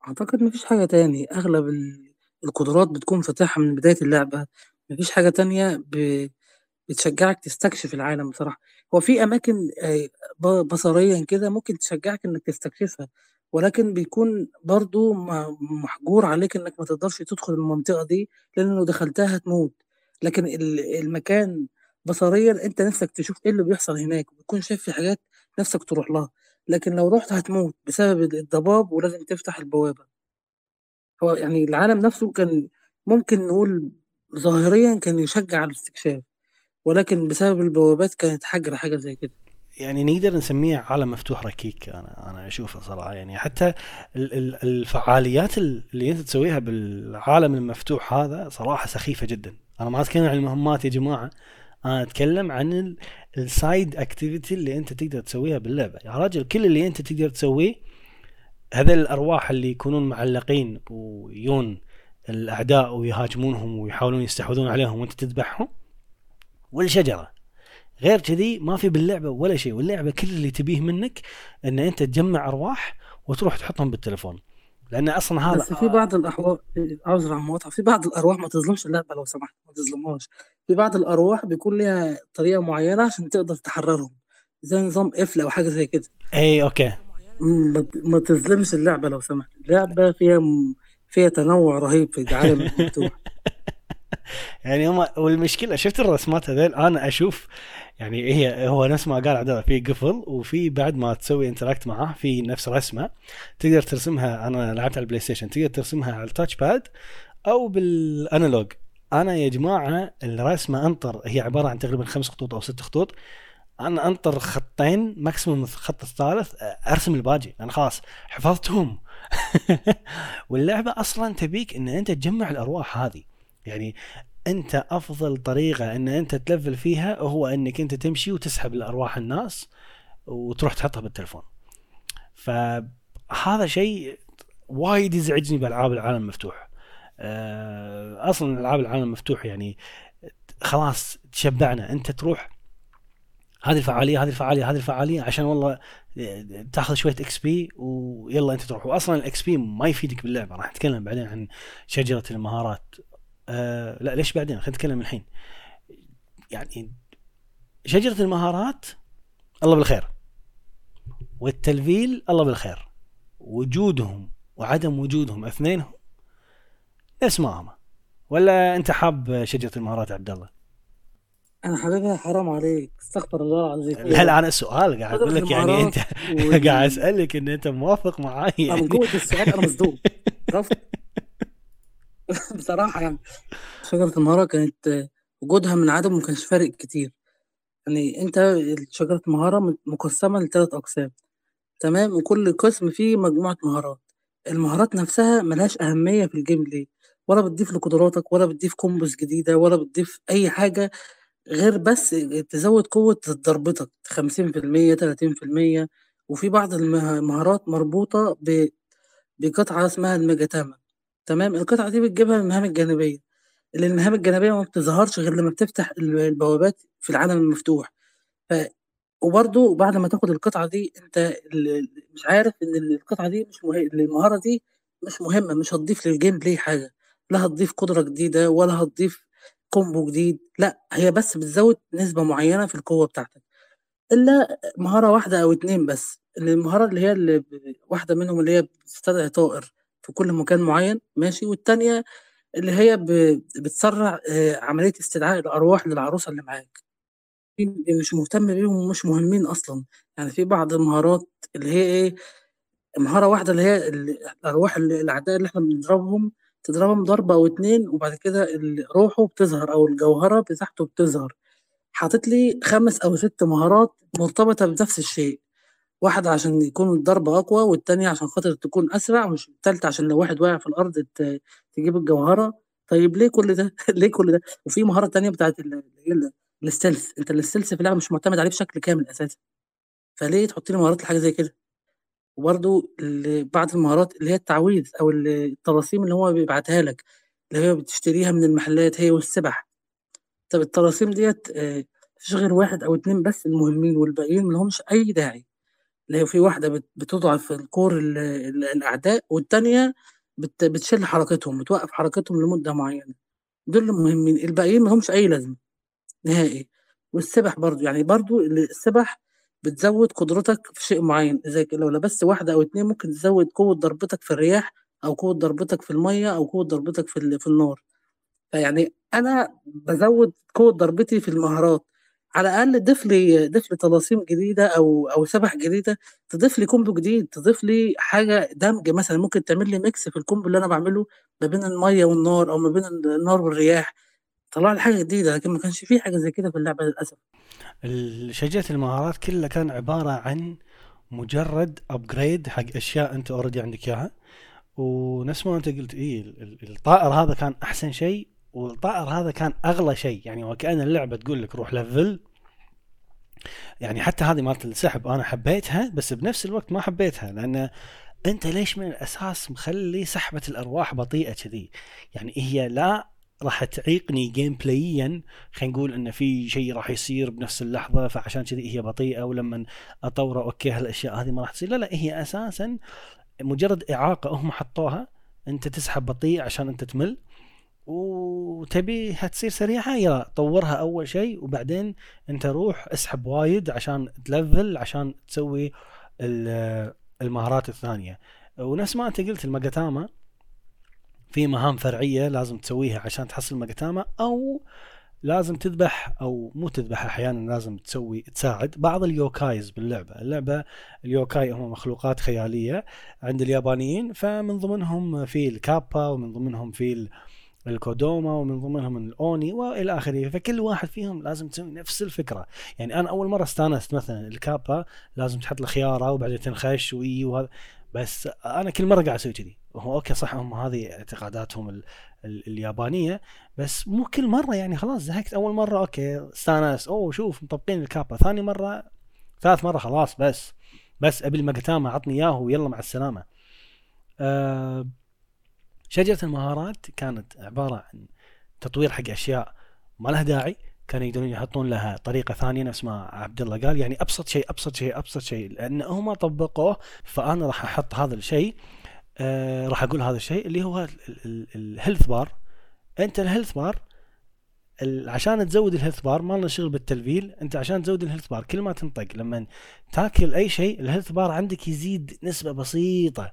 أعتقد مفيش حاجة تاني. أغلب القدرات بتكون فاتحها من بداية اللعبة. مفيش حاجة تانية ب... بتشجعك تستكشف العالم بصراحة. هو في أماكن آه، بصريا كده ممكن تشجعك إنك تستكشفها ولكن بيكون برضو محجور عليك إنك ما تقدرش تدخل المنطقة دي لأن لو دخلتها هتموت. لكن المكان بصريا أنت نفسك تشوف إيه اللي بيحصل هناك وبتكون شايف في حاجات نفسك تروح لها. لكن لو رحت هتموت بسبب الضباب ولازم تفتح البوابة. هو يعني العالم نفسه كان ممكن نقول ظاهريا كان يشجع على الاستكشاف ولكن بسبب البوابات كانت حجر حاجة زي كده. يعني نقدر نسميه عالم مفتوح ركيك أنا أنا أشوفه صراحة. يعني حتى الفعاليات اللي أنت تسويها بالعالم المفتوح هذا صراحة سخيفة جدا. أنا ما اتكلم عن المهمات يا جماعة. أنا أتكلم عن ال side activity اللي أنت تقدر تسويها باللعبة. يا راجل كل اللي أنت تقدر تسويه هذا الأرواح اللي يكونون معلقين ويون الأعداء ويهاجمونهم ويحاولون يستحوذون عليهم وأنت تذبحهم؟ والشجره غير كذي ما في باللعبة ولا شيء واللعبة كل اللي تبيه منك إن أنت تجمع أرواح وتروح تحطهم بالتليفون لأن أصلا هذا بس في بعض الاحوال اعذر عن في بعض الأرواح ما تظلمش اللعبة لو سمحت ما تظلمهاش. في بعض الأرواح بيكون لها طريقة معينة عشان تقدر تحررهم زي نظام قفل أو حاجة زي كده. إي okay. ما تظلمش اللعبة لو سمحت. اللعبه فيها فيها تنوع رهيب في العالم المفتوح يعني هم والمشكلة شفت الرسمات هذيل؟ أنا أشوف يعني هي هو نفس ما قال عبد في قفل وفي بعد ما تسوي interact معاه في نفس رسمة تقدر ترسمها أنا لعبت على ال PlayStation تقدر ترسمها على ال touchpad أو بال analog أنا يا جماعة الرسمة أنطر هي عبارة عن تقريبا خمس خطوط أو ست خطوط. أنا أنطر خطين maximum الخط الثالث أرسم الباجي. أنا خلاص حفظتهم. واللعبة أصلا تبيك إن أنت تجمع الأرواح هذه. يعني أنت أفضل طريقة إن أنت تلفل فيها هو إنك أنت تمشي وتسحب الأرواح الناس وتروح تحطها بالتلفون. فهذا شيء وايد يزعجني بألعاب العالم المفتوح. أصلا ألعاب العالم المفتوح يعني خلاص تشبعنا. أنت تروح هذه الفعالية هذه الفعالية هذه الفعالية عشان والله تاخذ شوية XP ويلا أنت تروح. واصلا ال XP ما يفيدك باللعبة. راح نتكلم بعدين عن شجرة المهارات. آه لا ليش بعدين؟ خلينا نتكلم الحين. يعني شجرة المهارات الله بالخير. والتلفيل الله بالخير. وجودهم وعدم وجودهم اثنينهم نفس ما هم. ولا أنت حاب شجرة المهارات عبد الله؟ أنا حبيبها حرام عليك. استغفر الله العظيم. لا لا أنا سؤال قاعد أقول لك يعني أنت قاعد أسألك إن أنت موافق معاي يعني من قوة السؤال أنا مصدوم. بصراحة يعني شجرة المهارة كانت وجودها من عدم ما كانش فارق كتير. يعني أنت شجرة المهارة مقسمة لثلاث أقسام. تمام؟ وكل قسم فيه مجموعة مهارات. المهارات نفسها ملهاش أهمية في ال gameplay ولا بتضيف لقدراتك ولا بتضيف combos جديدة ولا بتضيف أي حاجة غير بس تزود قوة ضربتك 50% 30% وفي بعض المهارات مربوطة ب بقطعة اسمها الميجاتاما تمام؟ القطعة دي بتجيبها من المهام الجانبية. اللي المهام الجانبية ما بتظهرش غير لما بتفتح البوابات في العالم المفتوح. ف وبرضه بعد ما تاخد القطعة دي انت مش عارف ان القطعة دي مش مهم المهارة دي مش مهمة مش هتضيف لل gameplay حاجة. لا هتضيف قدرة جديدة ولا هتضيف combo جديد لأ هي بس بتزود نسبة معينة في القوة بتاعتك إلا مهارة واحدة أو اتنين بس المهارة اللي هي اللي واحدة منهم اللي هي بتستدعي طائر في كل مكان معين ماشي والتانية اللي هي بتسرع آه، عملية استدعاء الأرواح للعروسة اللي معاك. مش مهتم بيهم ومش مهمين أصلا يعني في بعض المهارات اللي هي إيه مهارة واحدة اللي هي الأرواح الأعداء اللي إحنا بنضربهم تضربهم ضربة أو اتنين وبعد كده روحه بتظهر أو الجوهرة بتاعته بتظهر حاطط لي خمس أو ست مهارات مرتبطة بنفس الشيء واحد عشان يكون الضربة أقوى والتانية عشان خاطر تكون أسرع مش التالتة عشان لو واحد واقع في الأرض تجيب الجوهرة طيب ليه كل ده؟ ليه كل ده؟ وفي مهارة تانية بتاعت ال stealth أنت ال stealth في اللعبة مش معتمد عليه بشكل كامل أساسا فليه تحط لي مهارات لحاجة زي كده؟ وبرضه ال بعض المهارات اللي هي التعويذ أو ال الطلاسيم اللي هو بيبعتها لك، اللي هي بتشتريها من المحلات هي والسبح. طب الطلاسيم ديّة آآ ما فيش غير 1 أو 2 بس المهمين والباقيين ما لهمش أي داعي، اللي هي في واحدة بت بتضعف الكور ال ال الأعداء والتانية بت بتشِل حركتهم، بتوقّف حركتهم لمدة معيّنة، دول المهمين، الباقيين ما لهمش أي لازمة نهائي. والسبح برضه، يعني برضه ال السبح بتزوّد قدرتك في شيء معيّن، زي لو لبست واحدة أو 2 ممكن تزوّد قوة ضربتك في الرياح أو قوة ضربتك في المَيّة أو قوة ضربتك في في النار. فيعني أنا بازوّد قوة ضربتي في المهارات، على الأقل ضيف لي ضيف لي طلاسيم جديدة أو أو سَبَح جديدة، تضيف لي combo جديد، تضيف لي حاجة دمج مثلًا، ممكن تعمل لي mix في الcombo اللي أنا باعمله ما بين المَيّة والنار أو ما بين ال النار والرياح، طلّع لي حاجة جديدة، لكن ما كانش في حاجة زي كده في اللعبة للأسف. ال شجرة المهارات كلّها كان عبارة عن مجرد upgrade حق أشياء أنت already عندك إياها، ونفس ما أنت قُلت ال الطائر هذا كان أحسن شيء، والطائر هذا كان أغلى شيء، يعني وكأن اللعبة تقول لك روح level يعني حتى هذه مالت السحب أنا حبيتها، بس بنفس الوقت ما حبيتها، لأن أنت ليش من الأساس مخلّي سحبة الأرواح بطيئة كذي؟ يعني هي لا راح تعيقني gameplayيًا. خلينا نقول إن في شيء راح يصير بنفس اللحظة فعشان كذي هي بطيئة ولمن أطوره أوكي هالأشياء هذه ما راح تصير، لا، لا هي أساسًا مجرد إعاقة. هم حطوها، أنت تسحب بطيء عشان أنت تمل، وتبيها تصير سريعة. يلا طوّرها أول شيء وبعدين أنت روح اسحب وايد عشان تlevel عشان تسوي ال المهارات الثانية، ونفس ما أنت قُلت الماجاتاما في مهام فرعية لازم تسويها عشان تحصل ماجاتاما أو لازم تذبح أو مو تذبح أحيانًا لازم تسوي تساعد بعض اليوكايز باللعبة، اللعبة اليوكاي هم مخلوقات خيالية عند اليابانيين، فمن ضمنهم في الكابا ومن ضمنهم في ال الكودوما ومن ضمنهم الأوني وإلى آخره، فكل واحد فيهم لازم تسوي نفس الفكرة، يعني أنا أول مرة استانست مثلًا الكابا لازم تحط له خيارة وبعدين تنخش وإي وهذا، بس أنا كل مرة قاعد أسوي كذي، وهو okay صح هم هذه اعتقاداتهم ال ال اليابانية، بس مو كل مرة يعني خلاص زهقت أول مرة okay استانست أوه شوف مطبقين الكابا، ثاني مرة ثالث مرة خلاص بس، بس أبي الماجاتاما عطني إياه ويلا مع السلامة. آآ شجرة المهارات كانت عبارة عن تطوير حق أشياء ما لها داعي، كانوا يقدرون يحطون لها طريقة ثانية نفس ما عبد الله قال، يعني أبسط شيء، أبسط شيء، أبسط شيء، لأن هم طبقوه فأنا راح أحط هذا الشيء آآ راح أقول هذا الشيء اللي هو ال ال الhealth bar. أنت الhealth bar ال عشان تزود الhealth bar ما لنا شغل بالتلفيل، أنت عشان تزود الhealth bar كل ما تنطق لمن تاكل أي شيء الhealth bar عندك يزيد نسبة بسيطة،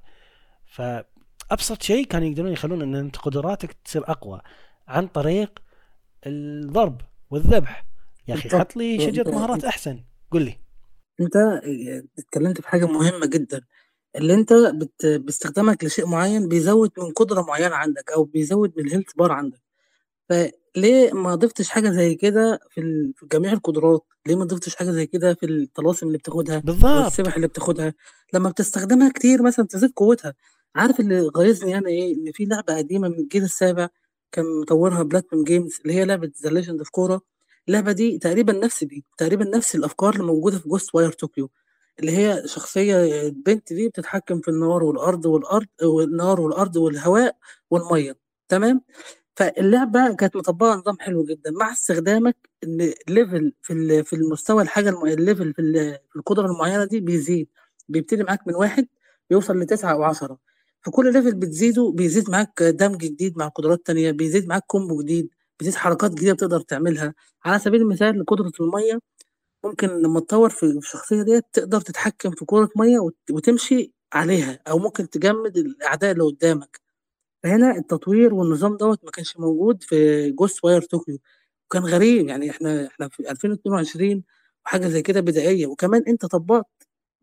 فأبسط شيء كانوا يقدرون يخلون إن أنت قدراتك تصير أقوى عن طريق الضرب والذبح، يا بالضبط، حط لي أنت مهارات أحسن، قُل لي. اتكلمت في حاجة مهمة جدًا، اللي أنت بت باستخدامك لشيء معين بيزوّد من قدرة معينة عندك أو بيزوّد من الhealth bar عندك، فليه ما ضفتش حاجة زي كده في ال في جميع القدرات؟ ليه ما ضفتش حاجة زي كده في الطلاسم اللي بتاخدها أو بالضبط. السبح اللي بتاخدها؟ لمّا بتستخدمها كتير مثلًا تزيد قوتها، عارف اللي غايظني أنا إيه؟ إن في لعبة قديمة من الجيل السابع كان مطوّرها platinum games اللي هي لعبة The Legend of Korra، اللعبة دي تقريبًا نفس دي، تقريبًا نفس الأفكار اللي موجودة في Ghostwire Tokyo، اللي هي شخصية البنت دي بتتحكم في النار والأرض والأرض والنار والأرض والهواء والمَيّة، تمام؟ فاللعبة كانت مطبّقة نظام حلو جدًا، مع استخدامك إن level في في المستوى الحاجة الم الlevel في ال في القدرة المعينة دي بيزيد، بيبتدي معاك من 1 بيوصل ل9 أو 10 فكل level بتزيده بيزيد معاك دمج جديد مع قدرات تانية، بيزيد معاك combo جديد، بيزيد حركات جديدة بتقدر تعملها، على سبيل المثال قدرة المَيّة ممكن لمّا تطوّر في الشخصية ديّة تقدر تتحكم في كورة مَيّة وت وتمشي عليها، أو ممكن تجمد الأعداء اللي قدامك، فهنا التطوير والنظام دوّة ما كانش موجود في Ghostwire Tokyo، وكان غريب يعني إحنا إحنا في 2022 وحاجة زي كده بدائية، وكمان أنت طبّقت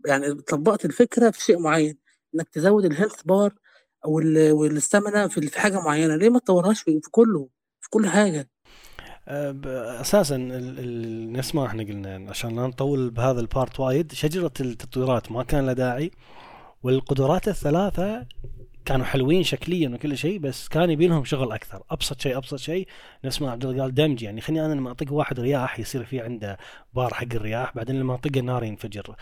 يعني طبّقت الفكرة في شيء معين، إنك تزوّد الhealth bar وال والstamina في حاجة معينة، ليه ما تطوّرهاش في كلّه، في كل حاجة؟ ال نفس ما إحنا قلنا عشان لا نطوّل بهذا الpart وايد، شجرة التطويرات ما كان لها داعي، والقدرات ال3 كانوا حلوين شكليا وكل شيء بس كان يبي لهم شغل أكثر أبسط شيء أبسط شيء نفس ما عبد الله قال دمج يعني خليني أنا لما اطق واحد رياح يصير في عنده بار حق الرياح بعدين لما اطقه النار ينفجر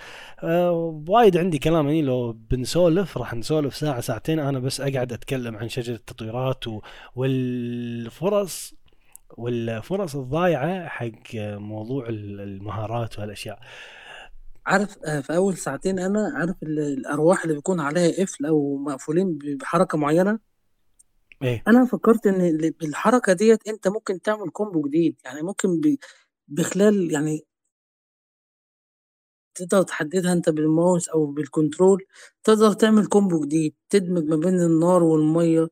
آه وايد عندي كلام يعني لو بنسولف راح نسولف ساعة ساعتين أنا بس أقعد أتكلم عن شجرة التطويرات. والفرص والفرص الضايعة حق موضوع المهارات وهالاشياء عارف آه، في أول ساعتين أنا عارف الأرواح اللي بيكون عليها قفل أو مقفولين بحركة معينة. إيه. أنا فكرت إن بالحركه ديت أنت ممكن تعمل كومبو جديد. يعني ممكن بخلال يعني تقدر تحددها أنت بالماوس أو بال control تقدر تعمل combo جديد تدمج ما بين النار والمية.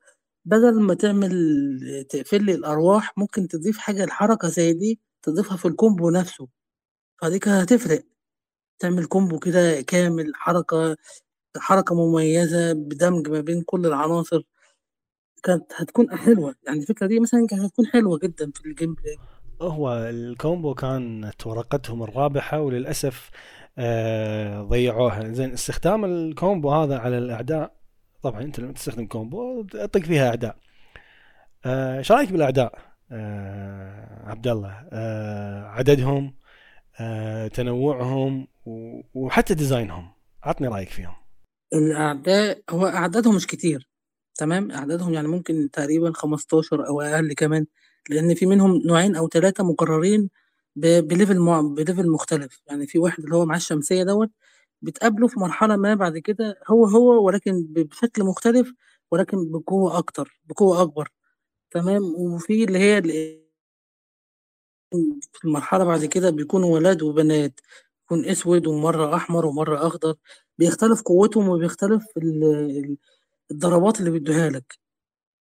بدل ما تعمل تقفل لي الأرواح ممكن تضيف حاجة الحركه زي دي تضيفها في ال combo نفسه. فدي كانت هتفرق. تعمل كومبو كده كامل حركة حركة مميزة بدمج ما بين كل العناصر. كانت هتكون حلوة. يعني الفكرة دي مثلا كانت هتكون حلوة جدا في ال gameplay. هو ال combo كانت ورقتهم الرابحة وللأسف آه ضيعوها. زين استخدام ال combo هذا على الأعداء طبعا أنت لما تستخدم combo تطق فيها أعداء. آه، إيش آه رأيك بالأعداء؟ آه عبد الله. آه عددهم آه تنوعهم وحتى design هم. عطني رأيك فيهم. الأعداء هو أعدادهم مش كتير تمام؟ أعدادهم يعني ممكن تقريبا 15 أو أقل كمان لأن في منهم نوعين أو ثلاثة مكررين ب level مع... ب level مختلف. يعني في واحد اللي هو معاه الشمسية دوت بتقابله في مرحلة ما بعد كده هو هو ولكن بشكل مختلف ولكن بقوة أكتر بقوة أكبر. تمام؟ وفي اللي هي في المرحلة بعد كده بيكونوا ولاد وبنات يكون أسود ومرة أحمر ومرة أخضر بيختلف قوتهم وبيختلف الضربات اللي بيدوها لك.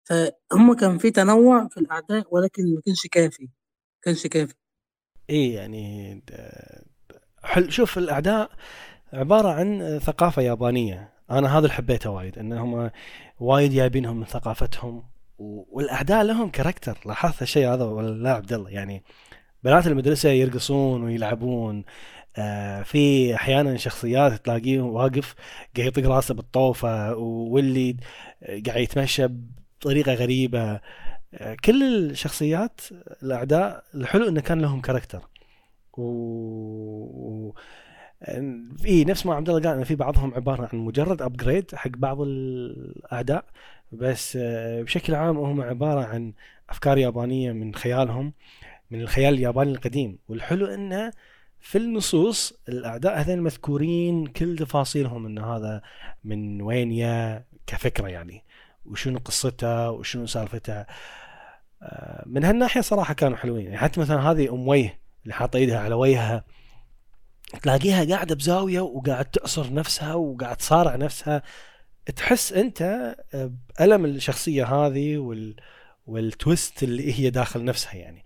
فهم كان في تنوع في الأعداء ولكن ما كانش كافي ما كانش كافي. إيه يعني حل شوف الأعداء عبارة عن ثقافة يابانية. أنا هذا اللي حبيته وايد انهم وايد جايبينهم من ثقافتهم والأعداء لهم character لاحظت الشيء هذا ولا لا عبد الله؟ يعني بنات المدرسة يرقصون ويلعبون آه في أحيانا شخصيات تلاقيه واقف قاعد يطق راسه بالطوفة واللي قاعد يتمشى بطريقة غريبة. آه كل الشخصيات الأعداء الحلو إنه كان لهم character و في نفس ما عبد الله قال إن في بعضهم عبارة عن مجرد upgrade حق بعض الاعداء بس آه، بشكل عام هم عبارة عن أفكار يابانية من خيالهم من الخيال الياباني القديم. والحلو إنه في النصوص الاعداء هذين مذكورين كل تفاصيلهم إن هذا من وين يا كفكرة يعني وشنو قصته وشنو سالفته. آه، من هالناحية صراحة كانوا حلوين. يعني حتى مثلا هذه أم ويه اللي حاطة إيدها على وجهها تلاقيها قاعدة بزاوية وقاعد تعصر نفسها وقاعد تصارع نفسها. تحس أنت بألم الشخصية هذه وال والتويست اللي هي داخل نفسها يعني.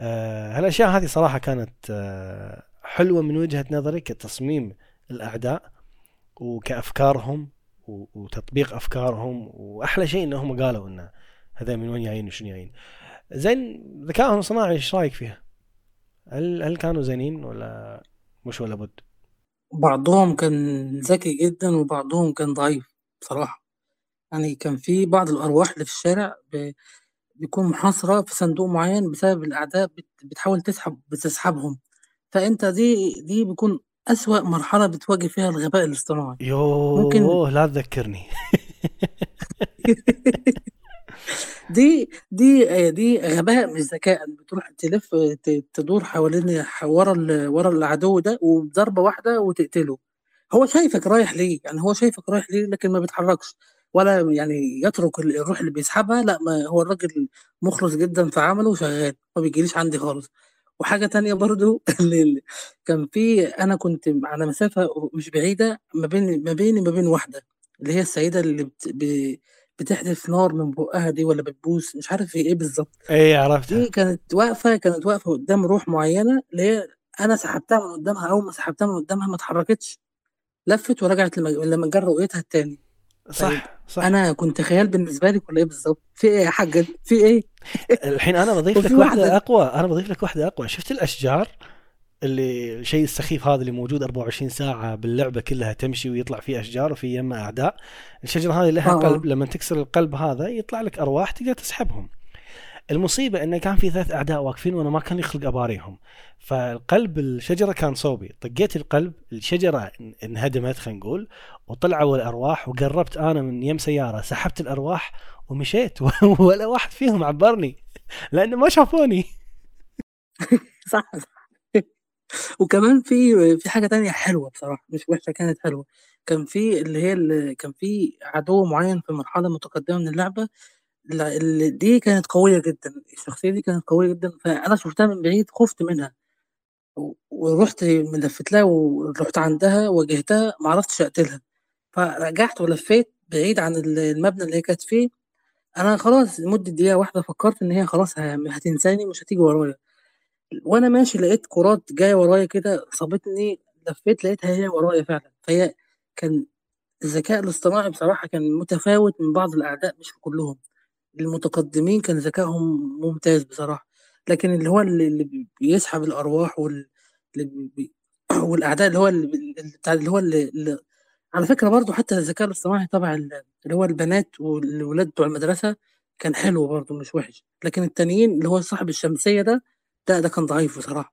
آه هالأشياء هذه صراحة كانت آه حلوة من وجهة نظري كتصميم الأعداء وكأفكارهم وتطبيق أفكارهم وأحلى شيء انهم قالوا إنه هذا من وين جايين وشنو جايين. زين ذكائهم الصناعي إيش رأيك فيها؟ هل هل كانوا زينين ولا مش ولا بد؟ بعضهم كان ذكي جدا وبعضهم كان ضعيف بصراحة. يعني كان في بعض الأرواح اللي في الشارع بيكون محاصرة في صندوق معين بسبب الأعداء بتحاول تسحب بتسحبهم. فأنت دي دي بيكون أسوأ مرحلة بتواجه فيها الغباء الاصطناعي. يوه ممكن لا تذكرني. دي دي دي غباء مش ذكاء بتروح تلف تدور حوالين ورا ورا العدو ده وبضربة واحدة وتقتله. هو شايفك رايح ليه؟ يعني هو شايفك رايح ليه لكن ما بيتحركش؟ ولا يعني يترك الروح اللي بيسحبها؟ لا ما هو الراجل مخلص جدا في عمله وشغال ما بيجيليش عندي خالص. وحاجة تانية برضه كان في أنا كنت على مسافة مش بعيدة ما بين ما بيني ما بين واحدة اللي هي السيدة اللي بت... بتحدف نار من بقها دي ولا بتبوس مش عارف إيه بالظبط. إيه عرفتها. دي كانت واقفة كانت واقفة قدام روح معينة اللي هي أنا سحبتها من قدامها أول ما سحبتها من قدامها ما اتحركتش. لفت ورجعت لما لما جه رؤيتها التاني. صح طيب صح. أنا كنت خيال بالنسبة لك ولا إيه بالظبط؟ في إيه يا حاج في إيه؟ الحين أنا بضيف لك واحدة أقوى أنا بضيف لك واحدة أقوى. شفت الأشجار؟ اللي الشيء السخيف هذا اللي موجود 24 ساعة باللعبة كلها تمشي ويطلع فيه أشجار وفي يمها أعداء. الشجرة هذه لها آه. قلب لما تكسر القلب هذا يطلع لك أرواح تقدر تسحبهم. المصيبة انه كان في ثلاث أعداء واقفين وأنا ما كان يخلق أباريهم. فالقلب الشجرة كان صوبي. طقيت القلب الشجرة ان- انهدمت خلينا نقول وطلعوا الأرواح وقربت أنا من يم سيارة سحبت الأرواح ومشيت. ولا واحد فيهم عبرني لأنه ما شافوني. صح صح. وكمان في في حاجة تانية حلوة بصراحة مش وحشة كانت حلوة. كان في اللي هي اللي كان في عدو معين في مرحلة متقدمة من اللعبة ال- ال- دي كانت قوية جدا الشخصية دي كانت قوية جدا فأنا شفتها من بعيد خفت منها. ورحت لفت لها ورحت عندها واجهتها معرفتش أقتلها. فرجعت ولفيت بعيد عن ال- المبنى اللي هي كانت فيه. أنا خلاص لمدة دقيقة واحدة فكرت إن هي خلاص هتنساني مش هتيجي ورايا. وأنا ماشي لقيت كرات جاية ورايا كده صابتني لفيت لقيتها هي ورايا فعلا. فهي كان الذكاء الاصطناعي بصراحة كان متفاوت من بعض الأعداء مش كلهم. المتقدمين كان ذكائهم ممتاز بصراحة. لكن اللي هو اللي, اللي بي- بيسحب الأرواح وال اللي. والأعداء اللي هو اللي, بتاع اللي هو اللي, اللي على فكرة برضو حتى الذكاء الاصطناعي تبع ال- اللي هو البنات والولاد بتوع المدرسة كان حلو برضو مش وحش. لكن التانيين اللي هو صاحب الشمسية ده ده ده كان ضعيف بصراحة.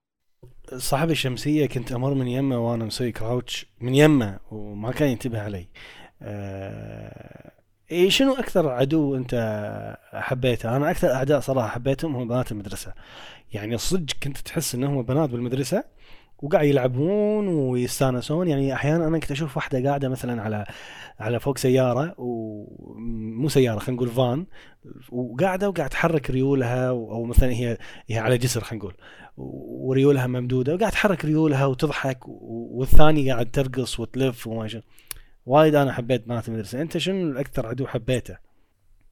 صاحب الشمسية كنت أمر من يمة وأنا مسوي كراوتش من يمة وما كان ينتبه علي. آه، إيه شنو أكثر عدو أنت حبيته؟ أنا أكثر أعداء صراحة حبيتهم هم بنات المدرسة. يعني صدق كنت تحس إنهم بنات بالمدرسة؟ وقاعد يلعبون ويستانسون. يعني أحيانا أنا كنت أشوف واحدة قاعدة مثلا على على فوق سيارة ومو سيارة خلينا نقول فان وقاعدة وقاعد تحرك ريولها أو مثلا هي هي على جسر خلينا نقول وريولها ممدودة وقاعد تحرك ريولها وتضحك والثاني قاعد ترقص وتلف وما شنو وايد أنا حبيت بنات المدرسة أنت شنو الأكثر عدو حبيته؟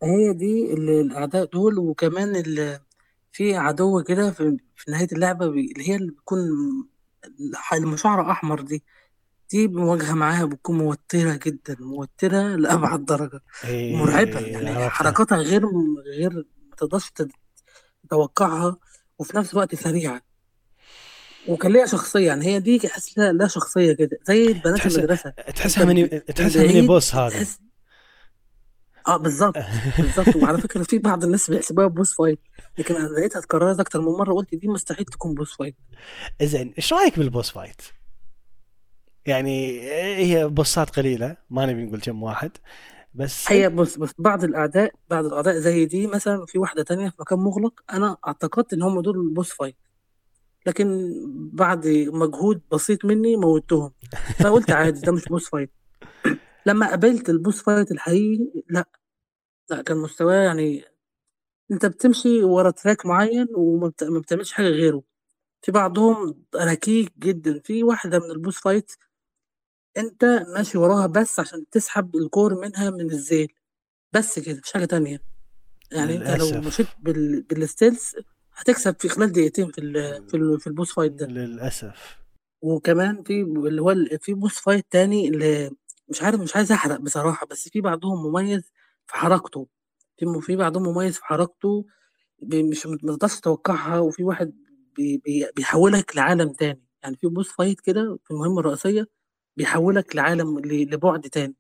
هي دي ال- الأعداء دول وكمان في عدو كده في, في نهاية اللعبة اللي هي اللي بتكون المشعره أحمر دي دي مواجهة معاها بتكون موترة جدا موترة لأبعد درجة إيه، مرعبه يعني عرفتها. حركاتها غير غير ما تقدرش تت- تتوقعها وفي نفس الوقت سريعة. وكان ليها شخصية يعني هي دي احس لها شخصية كده زي بنات تحس- المدرسة. تحسها أنت ميني من تحسها بعيد boss هذه تحس آه بالظبط بالظبط وعلى فكرة في بعض الناس بيحسبوها boss fight لكن أنا لقيتها اتكررت أكتر من مرة قلت دي مستحيل تكون boss fight. زين إيش رأيك بال boss fight؟ يعني هي boss ات قليلة ما نبي نقول كم واحد بس هي بص بص بعض الأعداء بعض الأعداء زي دي مثلا في واحدة تانية في مكان مغلق أنا أعتقدت إن هم دول ال boss fight. لكن بعد مجهود بسيط مني موتهم. فقلت عادي ده مش boss fight. لما قابلت ال boss fight الحقيقي لأ لأ كان مستواه يعني أنت بتمشي ورا track معين وما بت- ما بتعملش حاجة غيره. في بعضهم ركيك جدا في واحدة من ال boss fight أنت ماشي وراها بس عشان تسحب ال core منها من الزيل بس كده مش حاجة تانية. يعني أنت لو للأسف. مشيت بال... بال stealth هتكسب في خلال دقيقتين في ال... في, ال... في ال boss fight ده. للأسف. وكمان في اللي هو ال- في boss fight تاني اللي مش عارف مش عايز أحرق بصراحة بس في بعضهم مميز في حركته. في في بعضهم مميز في حركته مش ما تقدرش تتوقعها وفي واحد بي... بي... بيحولك لعالم تاني. يعني في boss fight كده في المهمة الرئيسية بيحولك لعالم. لبعد تاني.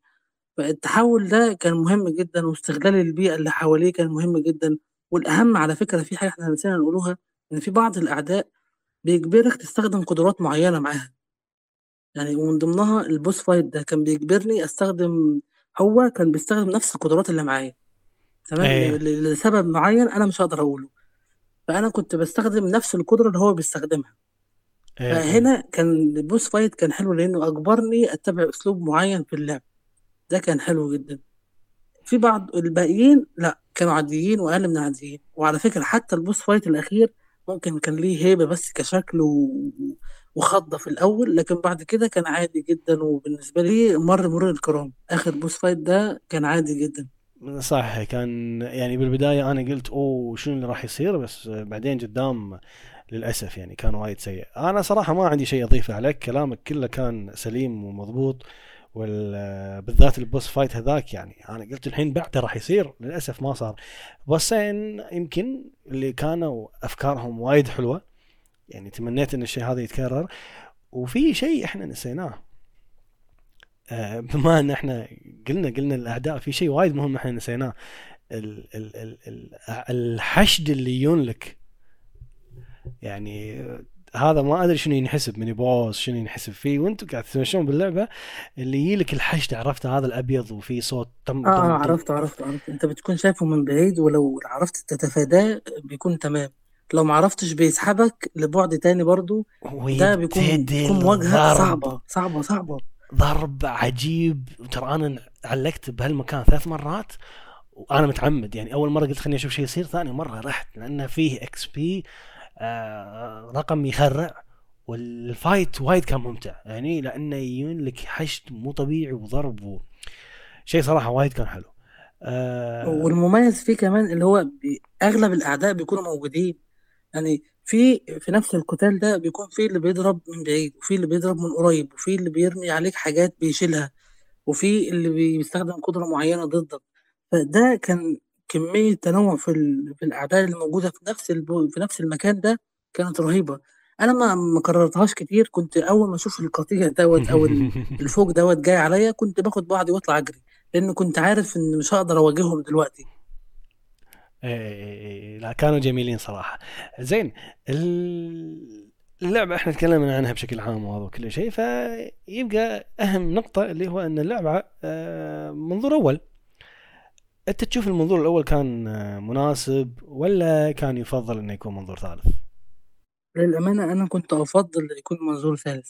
فالتحول ده كان مهم جدا واستغلال البيئة اللي حواليه كان مهم جدا. والأهم على فكرة في حاجة إحنا نسينا نقولوها إن في بعض الأعداء بيجبرك تستخدم قدرات معينة معاها. يعني ومن ضمنها البوس فايت ده كان بيجبرني أستخدم هو كان بيستخدم نفس القدرات اللي معايا تمام. ل- لسبب معين أنا مش هقدر أقوله. فأنا كنت بستخدم نفس القدرة اللي هو بيستخدمها. إيه. فهنا كان ال boss fight كان حلو لأنه أجبرني أتبع أسلوب معين في اللعب. ده كان حلو جدا. في بعض الباقيين لا كانوا عاديين وأقل من عاديين. وعلى فكرة حتى ال boss fight الأخير ممكن كان ليه هيبة بس كشكل و... وخضة في الأول لكن بعد كده كان عادي جدا وبالنسبة لي مر مرور الكرام. آخر boss fight ده كان عادي جدا. صح كان يعني بالبداية أنا قلت أوه شنو اللي راح يصير؟ بس بعدين قدام للأسف يعني كان وايد سيء. أنا صراحة ما عندي شيء أضيفه عليك كلامك كله كان سليم ومضبوط وبالذات البوس فايت هذاك يعني. أنا قلت الحين بعده راح يصير للأسف ما صار. بوسين يمكن اللي كانوا أفكارهم وايد حلوة يعني تمنيت إن الشيء هذا يتكرر. وفي شيء إحنا نسيناه. آه، بما إن إحنا قلنا قلنا الأعداء في شيء وايد مهم إحنا نسيناه. ال ال ال ال الحشد اللي يجون لك. يعني هذا ما أدري شنو ينحسب من بوس شنو ينحسب. فيه وأنتم قاعد تمشون باللعبة اللي يجي لك الحشد عرفت هذا الأبيض وفي صوت تم آه عرفت عرفت عرفت أنت بتكون شايفه من بعيد ولو عرفت تتفاداه بيكون تمام. لو ما عرفتش بيسحبك لبعد تاني برضو ده بيكون مواجهة صعبة صعبة صعبة. ضرب عجيب. ترى أنا علقت بهالمكان ثلاث مرات وأنا متعمد. يعني أول مرة قلت خليني أشوف شيء يصير ثاني مرة رحت لأنه فيه XP آه رقم يخرع وال fight وايد كان ممتع. يعني لأنه يجون لك حشد مو طبيعي وضرب و... شيء صراحة وايد كان حلو. آه والمميز فيه كمان اللي هو أغلب الأعداء بيكونوا موجودين. يعني في في نفس القتال ده بيكون في اللي بيضرب من بعيد وفي اللي بيضرب من قريب وفي اللي بيرمي عليك حاجات بيشيلها وفي اللي بيستخدم قدرة معينة ضدك. فده كان كمية تنوع في, في الأعداء اللي موجودة في نفس في نفس المكان ده كانت رهيبة. أنا ما ما كررتهاش كتير كنت أول ما أشوف القطيع دوت أو الفوق دوت جاي عليا كنت باخد بعضي وأطلع أجري لأن كنت عارف إن مش هقدر أواجههم دلوقتي. إيه لا كانوا جميلين صراحة زين اللعبة إحنا تكلمنا عنها بشكل عام وهذا وكل شيء فيبقى أهم نقطة اللي هو إن اللعبة آه، منظور أول أنت تشوف المنظور الأول كان آه، مناسب ولا كان يفضل إنه يكون منظور ثالث؟ للأمانة أنا كنت أفضل يكون منظور ثالث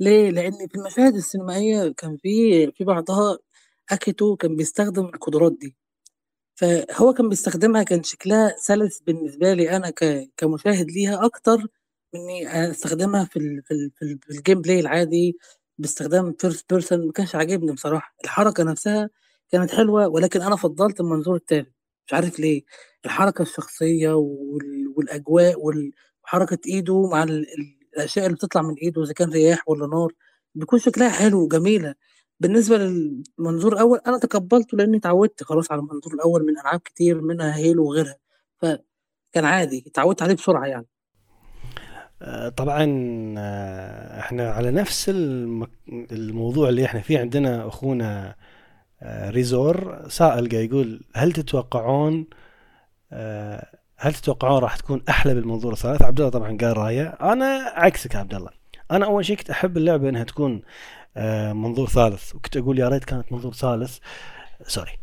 ليه؟ لأن في المشاهد السينمائية كان في في بعضها أكيتو كان بيستخدم القدرات دي فهو كان بيستخدمها كان شكلها سلس بالنسبة لي أنا كمشاهد ليها أكتر من إني أستخدمها في ال في ال في, ال في ال gameplay العادي باستخدام first person ما كانش عاجبني بصراحة. الحركة نفسها كانت حلوة ولكن أنا فضلت المنظور التالت. مش عارف ليه. الحركة الشخصية والأجواء وحركة إيده مع الأشياء اللي بتطلع من إيده إذا كان رياح ولا نار بيكون شكلها حلو وجميلة. بالنسبة للمنظور الأول أنا تقبلته لإني اتعودت خلاص على المنظور الأول من ألعاب كتير منها هيلو وغيرها فكان عادي اتعودت عليه بسرعة يعني. آه، طبعا آه، إحنا على نفس الموضوع اللي إحنا فيه عندنا أخونا آه، ريزور سائل قاعد يقول هل تتوقعون هل تتوقعون راح تكون أحلى بالمنظور الثالث؟ عبد الله طبعا قال رأيه. أنا عكسك عبد الله. أنا أول شيء كنت أحب اللعبة إنها تكون منظور ثالث. وكنت أقول يا ريت كانت منظور ثالث. sorry.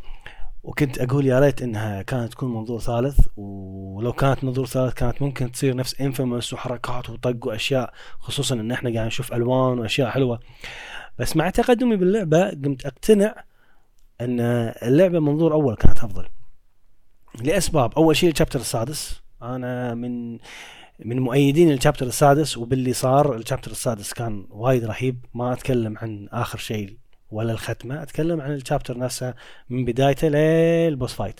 وكنت أقول يا ريت إنها كانت تكون منظور ثالث. ولو كانت منظور ثالث كانت ممكن تصير نفس Infamous وحركات وطق وأشياء خصوصا إن إحنا قاعد نشوف ألوان وأشياء حلوة. بس مع تقدمي باللعبة قمت أقتنع إن اللعبة منظور أول كانت أفضل. لأسباب. أول شيء الشابتر السادس. أنا من من مؤيدين الشابتر السادس وباللي صار الشابتر السادس كان وايد رهيب. ما أتكلم عن آخر شيء ولا الختمة أتكلم عن الشابتر نفسه من بدايته للبوس فايت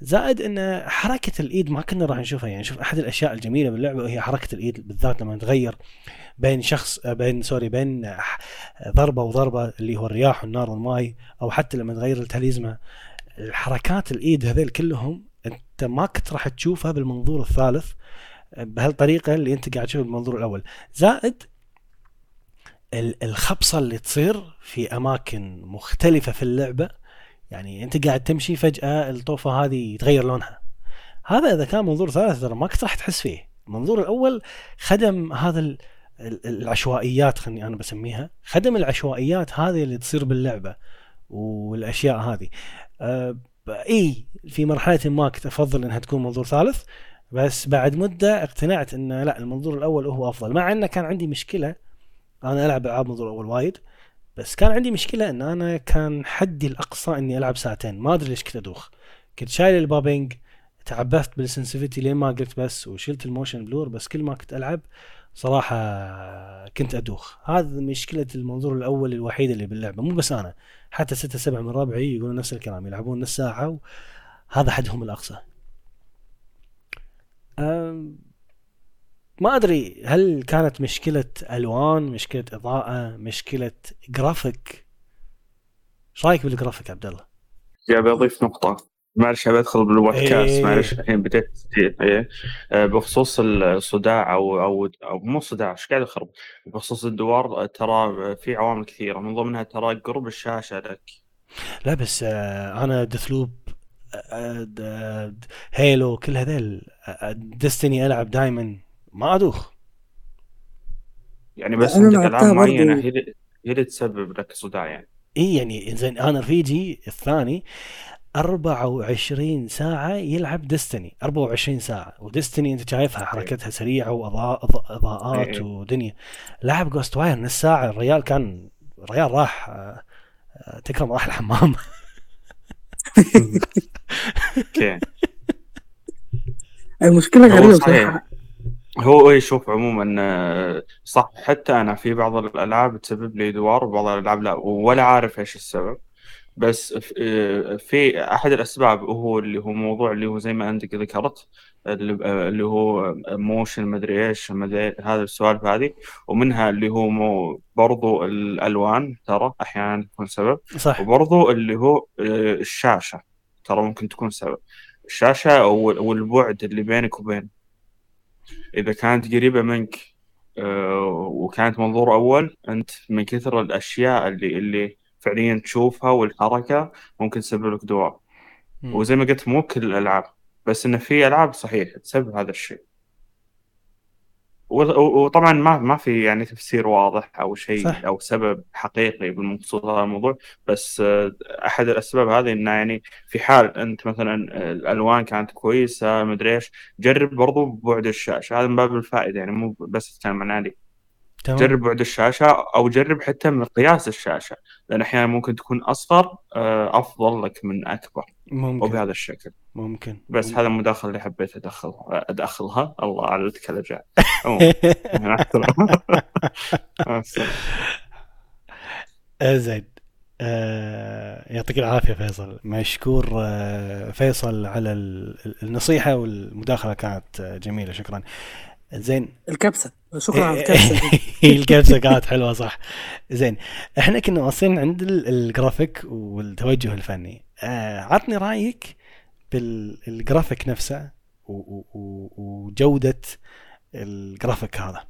زائد إن حركة الإيد ما كنا راح نشوفها. يعني شوف أحد الأشياء الجميلة باللعبة وهي حركة الإيد بالذات لما تغير بين شخص بين سوري بين ضربة وضربة اللي هو الرياح والنار والماي أو حتى لما تغير التليزمه الحركات الإيد هذيل كلهم أنت ما كنت راح تشوفها بالمنظور الثالث. بهالطريقة اللي أنت قاعد تشوفها بالمنظور الأول. زائد الخبصة اللي تصير في أماكن مختلفة في اللعبة. يعني أنت قاعد تمشي فجأة الطوفة هذه يتغير لونها. هذا إذا كان منظور ثالث ترى ما كنت راح تحس فيه. المنظور الأول خدم هذا العشوائيات خلني أنا بسميها. خدم العشوائيات هذه اللي تصير باللعبة والأشياء هذه. أه إي في مرحلة ما كنت أفضل إنها تكون منظور ثالث. بس بعد مدة اقتنعت إن لا المنظور الأول هو أفضل. مع انه كان عندي مشكلة أنا ألعب ألعاب منظور أول وايد بس كان عندي مشكلة إن أنا كان حدي الأقصى إني ألعب ساعتين. ما أدري ليش كنت أدوخ. كنت شايل البابينج تعبثت بال sensitivity لين ما قلت بس وشلت ال motion blur بس كل ما كنت ألعب صراحة كنت أدوخ. هذا مشكلة المنظور الأول الوحيد اللي باللعبة. مو بس أنا حتى ستة سبعة من ربعي يقولون نفس الكلام يلعبون نص ساعة وهذا حدهم الأقصى. ما أدري هل كانت مشكلة ألوان مشكلة إضاءة مشكلة جرافيك إيش رأيك بالجرافيك عبد الله؟ يا بضيف نقطة. معلش أبي أدخل بالبودكاست إيه. معلش الحين بديت. تسجيل إيه. آه، بخصوص الصداع أو أو أو مو صداع إيش قاعد اخرب بخصوص الدوار ترى في عوامل كثيرة. من ضمنها ترى قرب الشاشة لك. لا بس آه، أنا Deathloop Halo كل هذيل Destiny ألعب دائما ما أدوخ. يعني بس عندك لعبتها العاب معينه. هي اللي- هي اللي تسبب لك صداع يعني. إي يعني زين أنا رفيجي الثاني 24 ساعة يلعب Destiny 24 ساعة. و Destiny أنت شايفها حركتها سريعة واضاءات. ودنيا. لعب Ghostwire نص ساعة الريال كان الريال راح آه، آه، تكرم راح الحمام okay. المشكلة غريبة. بصراحة. هو يشوف عموما آه، صح حتى أنا في بعض الألعاب تسبب لي دوار وبعض الألعاب لا ولا عارف إيش السبب. بس آه، في أحد الأسباب هو اللي هو موضوع اللي هو زي ما أنت ذكرت اللي اللي هو موشن مدري إيش مدري هذا السوالف هذه. ومنها اللي هو مو برضو الألوان ترى أحيانا تكون سبب. صح. وبرضو اللي هو آه، الشاشة ترى ممكن تكون سبب. الشاشة وال- والبعد اللي بينك وبين. إذا كانت قريبة منك آه، وكانت منظور أول أنت من كثر الأشياء اللي اللي فعليا تشوفها والحركة ممكن تسبب لك دوار. وزي ما قلت مو كل الألعاب. بس إنه في ألعاب صحيح تسبب هذا الشيء وطبعا ما ما في يعني تفسير واضح أو شيء صح. أو سبب حقيقي بالمقصود هذا الموضوع بس آه، أحد الأسباب هذه إنه يعني في حال أنت مثلا آه، الألوان كانت كويسة مدري إيش جرب برضو بعد الشاشة هذا من باب الفائدة يعني مو بس تتكلم عن عادي تمام. جرب بعد الشاشة أو جرب حتى مقياس الشاشة لأن أحيانا ممكن تكون اصغر آه، أفضل لك من أكبر ممكن. وبهذا الشكل. ممكن. بس هذا المداخلة اللي حبيت ادخلها أدخلها. الله على الكلجة زين. آه يعطيك العافية فيصل. مشكور آه فيصل على ال- ال- النصيحة والمداخلة كانت جميلة. شكرا. زين. الكبسة. شكرا على الكبسة. دي. الكبسة كانت حلوة صح. زين إحنا كنا واصلين عند ال- الجرافيك والتوجه الفني. آه عطني رأيك بالجرافيك نفسه و- و- و- وجودة الجرافيك هذا.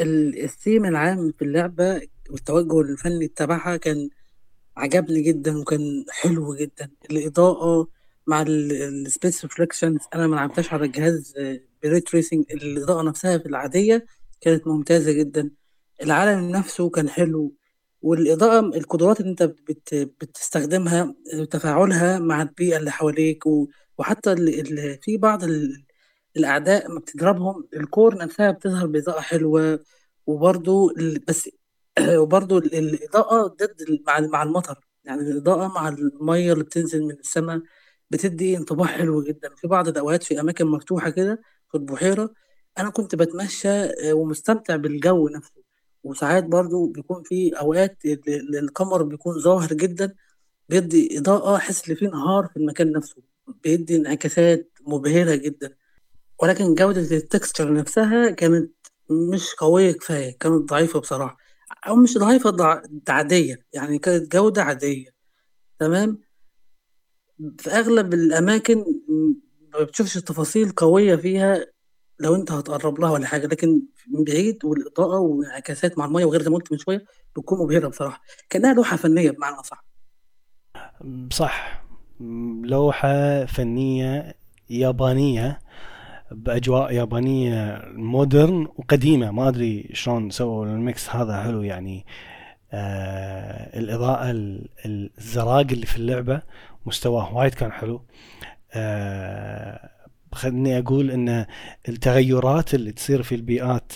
ال- الثيم العام في اللعبة والتوجه الفني تبعها كان عجبني جدا وكان حلو جدا. الإضاءة مع ال space reflections أنا ما لعبتهاش على الجهاز ب ray tracing الإضاءة نفسها في العادية كانت ممتازة جدا. العالم نفسه كان حلو والإضاءة القدرات اللي أنت بت بتستخدمها تفاعلها مع البيئة اللي حواليك وحتى ال- ال- في بعض ال- الأعداء ما بتضربهم الكور نفسها بتظهر بإضاءة حلوة وبرضو بس وبرضو ال- الإضاءة ضد مع المطر. يعني الإضاءة مع المية اللي بتنزل من السماء بتدي انطباع حلو جدا. في بعض الأوقات في أماكن مفتوحة كده في البحيرة أنا كنت بتمشى آه، ومستمتع بالجو نفسه. وساعات برضو بيكون في ال- القمر بيكون ظاهر جدا بيدي إضاءة أحس إن في نهار في المكان نفسه. بيدي انعكاسات مبهرة جدا. ولكن جودة التكستشر نفسها كانت مش قوية كفاية كانت ضعيفة بصراحة. أو مش ضعيفة ضع... عادية يعني كانت جودة عادية. تمام؟ في أغلب الأماكن م- ما بتشوفش تفاصيل قوية فيها لو أنت هتقرب لها ولا حاجة لكن من بعيد والإضاءة وانعكاسات مع المية وغير زي ما قلت من شوية بتكون مبهرة بصراحة كأنها لوحة فنية بمعنى أصح. صح. لوحة فنية يابانية بأجواء يابانية modern وقديمة. ما أدري شلون سووا ال mix هذا حلو يعني. آه الإضاءة ال- ال- الزراق اللي في اللعبة مستواه وايد كان حلو. آه خلني أقول أن التغيرات اللي تصير في البيئات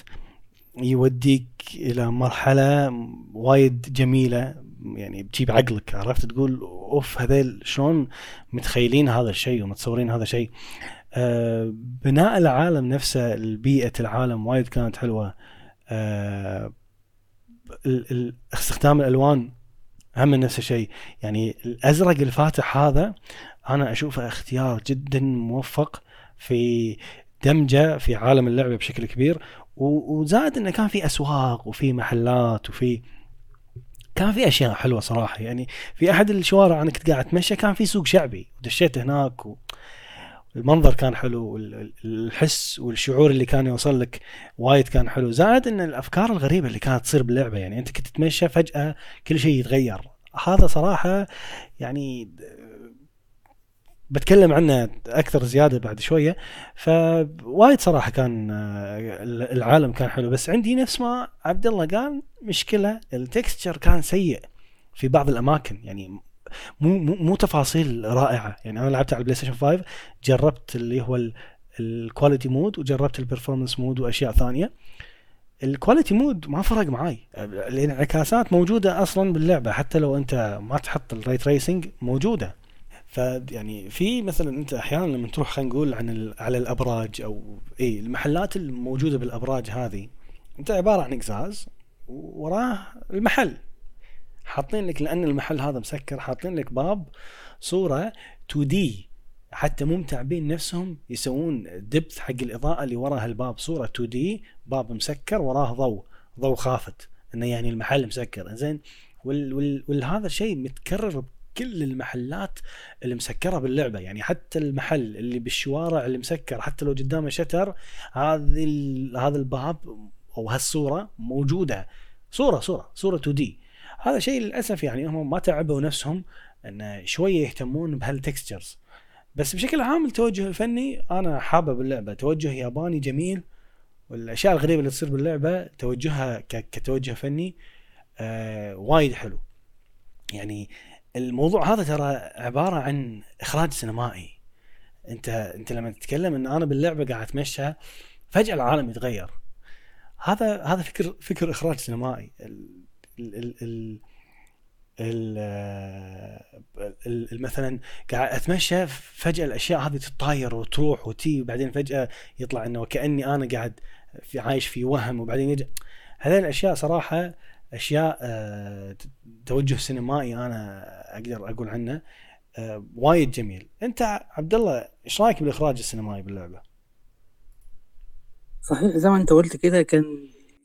يوديك إلى مرحلة وايد جميلة يعني بتجيب عقلك عرفت؟ تقول أوف هذيل شلون متخيلين هذا الشيء ومتصورين هذا الشيء. آه بناء العالم نفسه البيئة العالم وايد كانت ال- ال- استخدام الألوان هم نفس الشيء. يعني الأزرق الفاتح هذا أنا أشوفه اختيار جدا موفق في دمجة في عالم اللعبة بشكل كبير و- وزائد إنه كان في أسواق وفي محلات وفي كان في أشياء حلوة صراحة. يعني في أحد الشوارع أنا كنت قاعد أتمشى كان في سوق شعبي ودشيت هناك و... المنظر كان حلو والحس والشعور اللي كان يوصل لك وايد كان حلو. زائد إن الأفكار الغريبة اللي كانت تصير باللعبة يعني أنت كنت تتمشى فجأة كل شيء يتغير. هذا صراحة يعني بتكلم عنه أكثر زيادة بعد شوية. فوايد صراحة كان العالم كان حلو. بس عندي نفس ما عبد الله قال مشكلة ال texture كان سيء في بعض الأماكن. يعني مو مو, تفاصيل رائعة. يعني أنا لعبت على البلاي ستيشن 5 جربت اللي هو ال quality mode وجربت ال performance mode وأشياء ثانية. ال quality mode ما فرق معي الانعكاسات موجودة أصلا باللعبة حتى لو أنت ما تحط ال ray tracing موجودة. فيعني في مثلا أنت أحيانا لما تروح خلينا نقول عن على الأبراج أو اي المحلات الموجودة بالأبراج هذه. أنت عبارة عن قزاز وراه المحل. حاطين لك لأن المحل هذا مسكر حاطين لك باب صورة 2 دي حتى مو متعبين نفسهم يسوون دبث حق الإضاءة اللي ورا هالباب صورة 2 دي باب مسكر وراه ضوء ضوء خافت إنه يعني المحل مسكر. زين والهذا الشيء متكرر بكل المحلات اللي مسكرة باللعبة. يعني حتى المحل اللي بالشوارع اللي مسكر حتى لو قدامه شتر هذه هذا الباب أو هالصورة موجودة. صورة صورة صورة 2 دي. هذا شيء للأسف يعني هم ما تعبوا نفسهم إن شوية يهتمون بهالتكستشرز بس بشكل عام التوجه الفني أنا حابه باللعبه توجه ياباني جميل والأشياء الغريبة اللي تصير باللعبة توجهها كتوجه فني آه وايد حلو. يعني الموضوع هذا ترى عبارة عن إخراج سينمائي. أنت أنت لما تتكلم إن أنا باللعبة قاعد أتمشى فجأة العالم يتغير. هذا هذا فكر فكر إخراج سينمائي. ال ال ال مثلا قاعد أتمشى فجأة الأشياء هذه تتطاير وتروح وتي وبعدين فجأة يطلع إنه كأني أنا قاعد في عايش في وهم وبعدين يجي. هذه الأشياء صراحة أشياء آه، توجه سينمائي أنا أقدر أقول عنه آه، وايد جميل. أنت عبد الله إيش رأيك بالإخراج السينمائي باللعبة؟ صحيح زي ما أنت قلت كده كان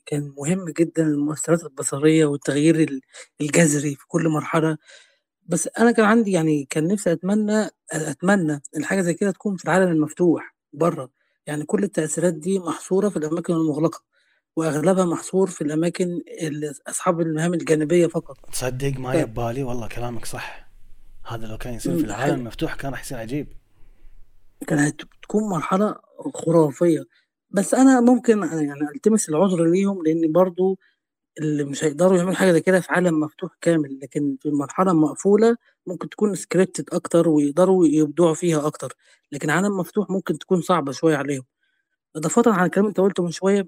كان مهم جدًا المؤثرات البصرية والتغيير الجذري في كل مرحلة، بس أنا كان عندي يعني كان نفسي أتمنى أتمنى إن حاجة زي كده تكون في العالم المفتوح برّه، يعني كل التأثيرات دي محصورة في الأماكن المُغلقة، وأغلبها محصور في الأماكن ال أصحاب المهام الجانبية فقط. تصدق ما يبالي والله كلامك صح، هذا لو كان يصير في العالم المفتوح كان راح يصير عجيب. كانت تكون مرحلة خرافية. بس أنا ممكن يعني ألتمس العذر ليهم لإن برضه اللي مش هيقدروا يعملوا حاجة زي كده في عالم مفتوح كامل، لكن في المرحلة المقفولة ممكن تكون scripted أكتر ويقدروا يبدعوا فيها أكتر، لكن عالم مفتوح ممكن تكون صعبة شوية عليهم. إضافةً على الكلام اللي أنت قُلته من شوية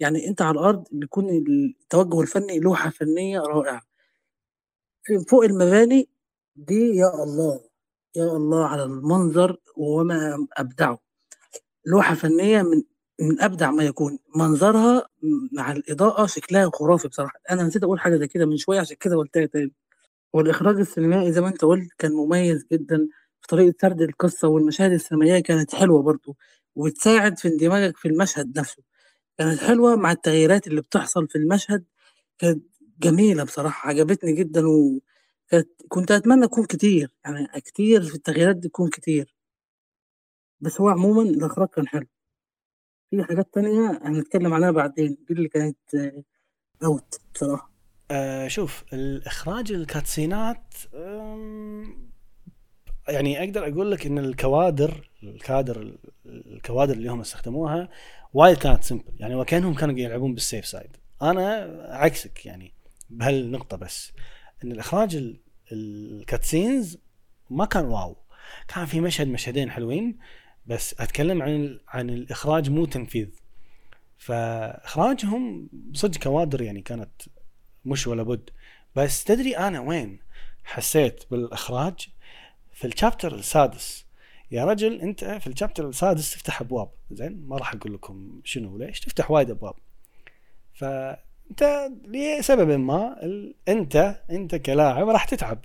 يعني أنت على الأرض بيكون التوجه الفني لوحة فنية رائعة. فوق المباني دي يا الله، يا الله على المنظر وما أبدعه. لوحة فنية من من أبدع ما يكون، منظرها مع الإضاءة شكلها خرافي بصراحة، أنا نسيت أقول حاجة زي كده من شوية عشان كده قُلتها تاني، والإخراج السينمائي زي ما أنت قُلت كان مميز جدًا في طريقة سرد القصة والمشاهد السينمائية كانت حلوة برضه، وتساعد في اندماجك في المشهد نفسه، كانت حلوة مع التغييرات اللي بتحصل في المشهد. كانت جميلة بصراحة عجبتني جدًا وكانت كنت أتمنى تكون كتير، يعني كتير في التغييرات دي تكون كتير. بس هو عمومًا الإخراج كان حلو. في حاجات تانية هنتكلم عليها بعدين. دي اللي كانت out بصراحة. آه شوف الإخراج ال cutscene ات يعني أقدر أقول لك إن الكوادر الكادر الكوادر اللي هم استخدموها وايد كانت simple يعني وكأنهم كانوا يلعبون بال safe side أنا عكسك يعني بهالنقطة بس إن الإخراج ال cutscenes ما كان wow. كان في مشهد مشهدين حلوين. بس أتكلم عن عن الإخراج مو تنفيذ. فإخراجهم صدق كوادر يعني كانت مش ولا بد. بس تدري أنا وين حسيت بالإخراج؟ في الشابتر السادس. يا رجل أنت في الشابتر السادس تفتح أبواب. زين ما راح أقول لكم شنو ليش تفتح وايد أبواب. فأنت لسبب ما أنت أنت كلاعب راح تتعب.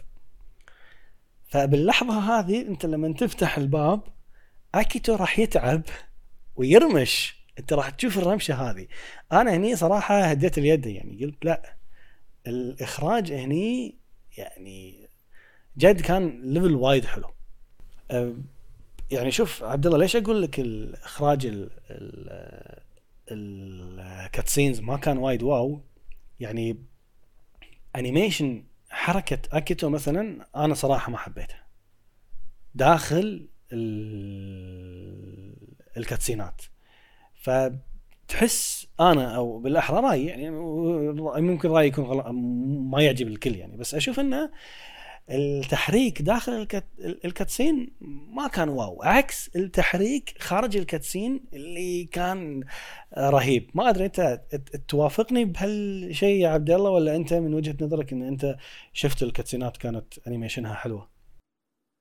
فباللحظة هذه أنت لما تفتح الباب أكيتو راح يتعب ويرمش. أنت راح تشوف الرمشة هذه. أنا هني صراحة هديت اليد يعني قلت لا الإخراج هني يعني جد كان level وايد حلو. يعني شوف عبد الله ليش أقول لك الإخراج ال ال cutscenes ما كان وايد wow؟ يعني animation حركة أكيتو مثلا أنا صراحة ما حبيتها. داخل الكاتسينات. فتحس أنا أو بالأحرى رأيي يعني ممكن رأيي يكون غلط ما يعجب الكل يعني بس أشوف انه التحريك داخل الكت... الكاتسين ما كان واو عكس التحريك خارج الكاتسين اللي كان رهيب. ما أدري أنت توافقني بهالشيء يا عبد الله ولا أنت من وجهة نظرك إن أنت شفت ال cutscene ات كانت animation ها حلوة؟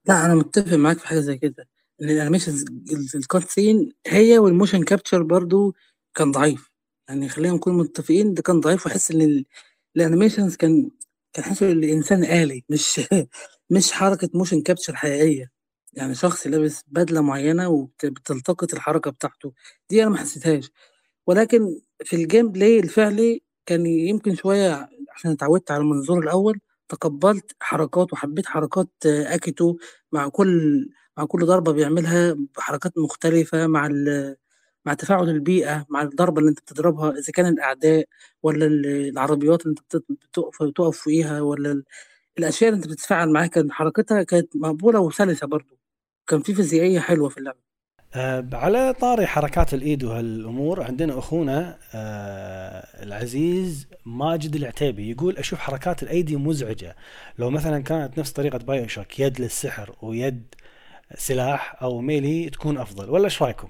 لا أنا متفق معاك في حاجة زي كده إن ال animation ال cutscene هي وال motion capture برضو كان ضعيف. يعني خلينا نكون متفقين ده كان ضعيف وأحس إن ال animations كان كان حاسس الإنسان آلي مش مش حركة motion capture حقيقية. يعني شخص لابس بدلة معينة وبتلتقط الحركة بتاعته. دي أنا ما حسيتهاش. ولكن في ال gameplay الفعلي كان يمكن شوية عشان اتعودت على المنظور الأول تقبلت حركات وحبيت حركات أكيتو مع كل مع كل ضربة بيعملها بحركات مختلفة مع مع تفاعل البيئة مع الضربة اللي أنت بتضربها إذا كان الأعداء ولا العربيات اللي أنت بتقف بتقف فيها ولا الأشياء اللي أنت بتتفاعل معاها كانت حركتها كانت مقبولة وسلسة برضه كان في فيزيائية حلوة في اللعبة. أه على طاري حركات الإيد وهالأمور عندنا أخونا أه العزيز ماجد العتيبي يقول أشوف حركات الأيدي مزعجة. لو مثلا كانت نفس طريقة بايو شوك يد للسحر ويد سلاح أو ميلي تكون أفضل ولا إيش رأيكم؟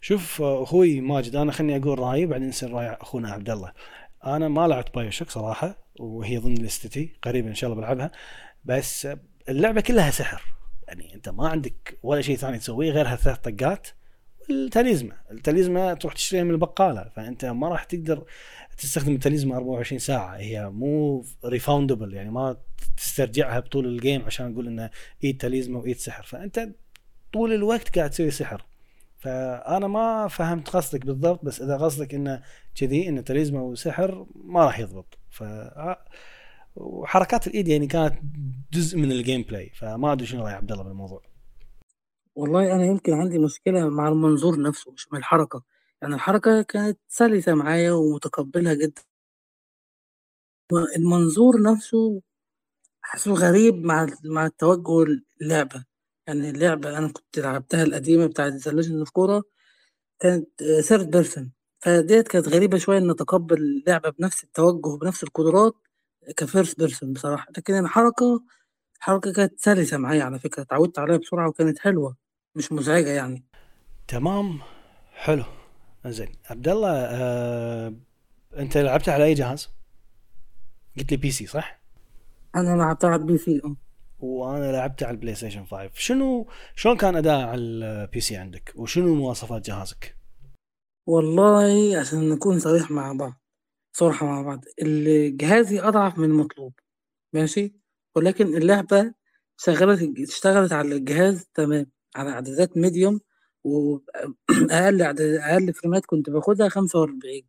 شوف أخوي ماجد أنا خليني أقول رأيي بعدين يصير رأي أخونا عبد الله. أنا ما لعبت بايو شوك صراحة وهي ضمن لستي قريبا إن شاء الله بلعبها بس اللعبة كلها سحر. يعني انت ما عندك ولا شيء ثاني تسويه غير ثلاث طقات. التاليزما التاليزما تروح تشتريها من البقالة. فأنت ما راح تقدر تستخدم ال talisman 24 ساعة. هي مو refundable يعني ما تسترجعها بطول ال game عشان نقول إنه ايد talisman وايد سحر. فأنت طول الوقت قاعد تسوي سحر. فأنا ما فهمت قصدك بالضبط بس إذا قصدك إنه كذي انه talisman وسحر ما راح يضبط. ف وحركات الإيد يعني كانت جزء من ال gameplay فما أدري شنو رأي عبد الله بالموضوع. والله أنا يمكن عندي مشكلة مع المنظور نفسه مش مع الحركة. يعني الحركة كانت سلسة معايا ومتقبلها جدا. المنظور نفسه حاسه غريب مع مع التوجه اللعبة. يعني اللعبة أنا كنت لعبتها القديمة بتاعة The Legend of Korra كانت third person فديت كانت غريبة شوية إن أتقبل اللعبة بنفس التوجه بنفس القدرات. ك first person بصراحة لكن الحركة الحركة كانت سلسة معايا على فكرة اتعودت عليها بسرعة وكانت حلوة مش مزعجة يعني. تمام حلو زين عبد الله آه... أنت لعبتها على أي جهاز؟ قلت لي PC صح؟ أنا لعبتها على ال PC أه. وأنا لعبته على البلاي ستيشن 5 شنو شلون كان أداء على ال PC عندك؟ وشنو مواصفات جهازك؟ والله عشان نكون صريح مع بعض صراحة مع بعض. جهازي أضعف من المطلوب ماشي؟ ولكن اللعبة شغلت اشتغلت على الجهاز تمام على إعدادات ميديوم وأقل عدد أقل فريمات كنت باخدها خمسة وأربعين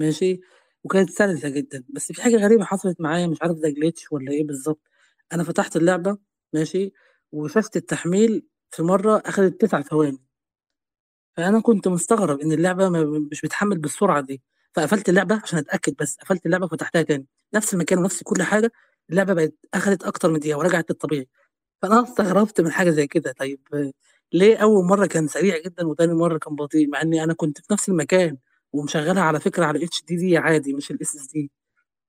ماشي؟ وكانت سلسة جدا. بس في حاجة غريبة حصلت معايا مش عارف ده جليتش ولا إيه بالظبط. أنا فتحت اللعبة ماشي؟ وشفت التحميل في مرة أخدت تسع ثواني. فأنا كنت مستغرب إن اللعبة مش بتحمل بالسرعة دي. فقفلت اللعبة عشان أتأكد بس قفلت اللعبة وفتحتها تاني. نفس المكان ونفس كل حاجة اللعبة بقت أخدت أكتر من دقيقة ورجعت للطبيعي. فأنا استغربت من حاجة زي كده. طيب ليه أول مرة كان سريع جدا وتاني مرة كان بطيء؟ مع إني أنا كنت في نفس المكان ومشغلها على فكرة على HDD عادي مش ال SSD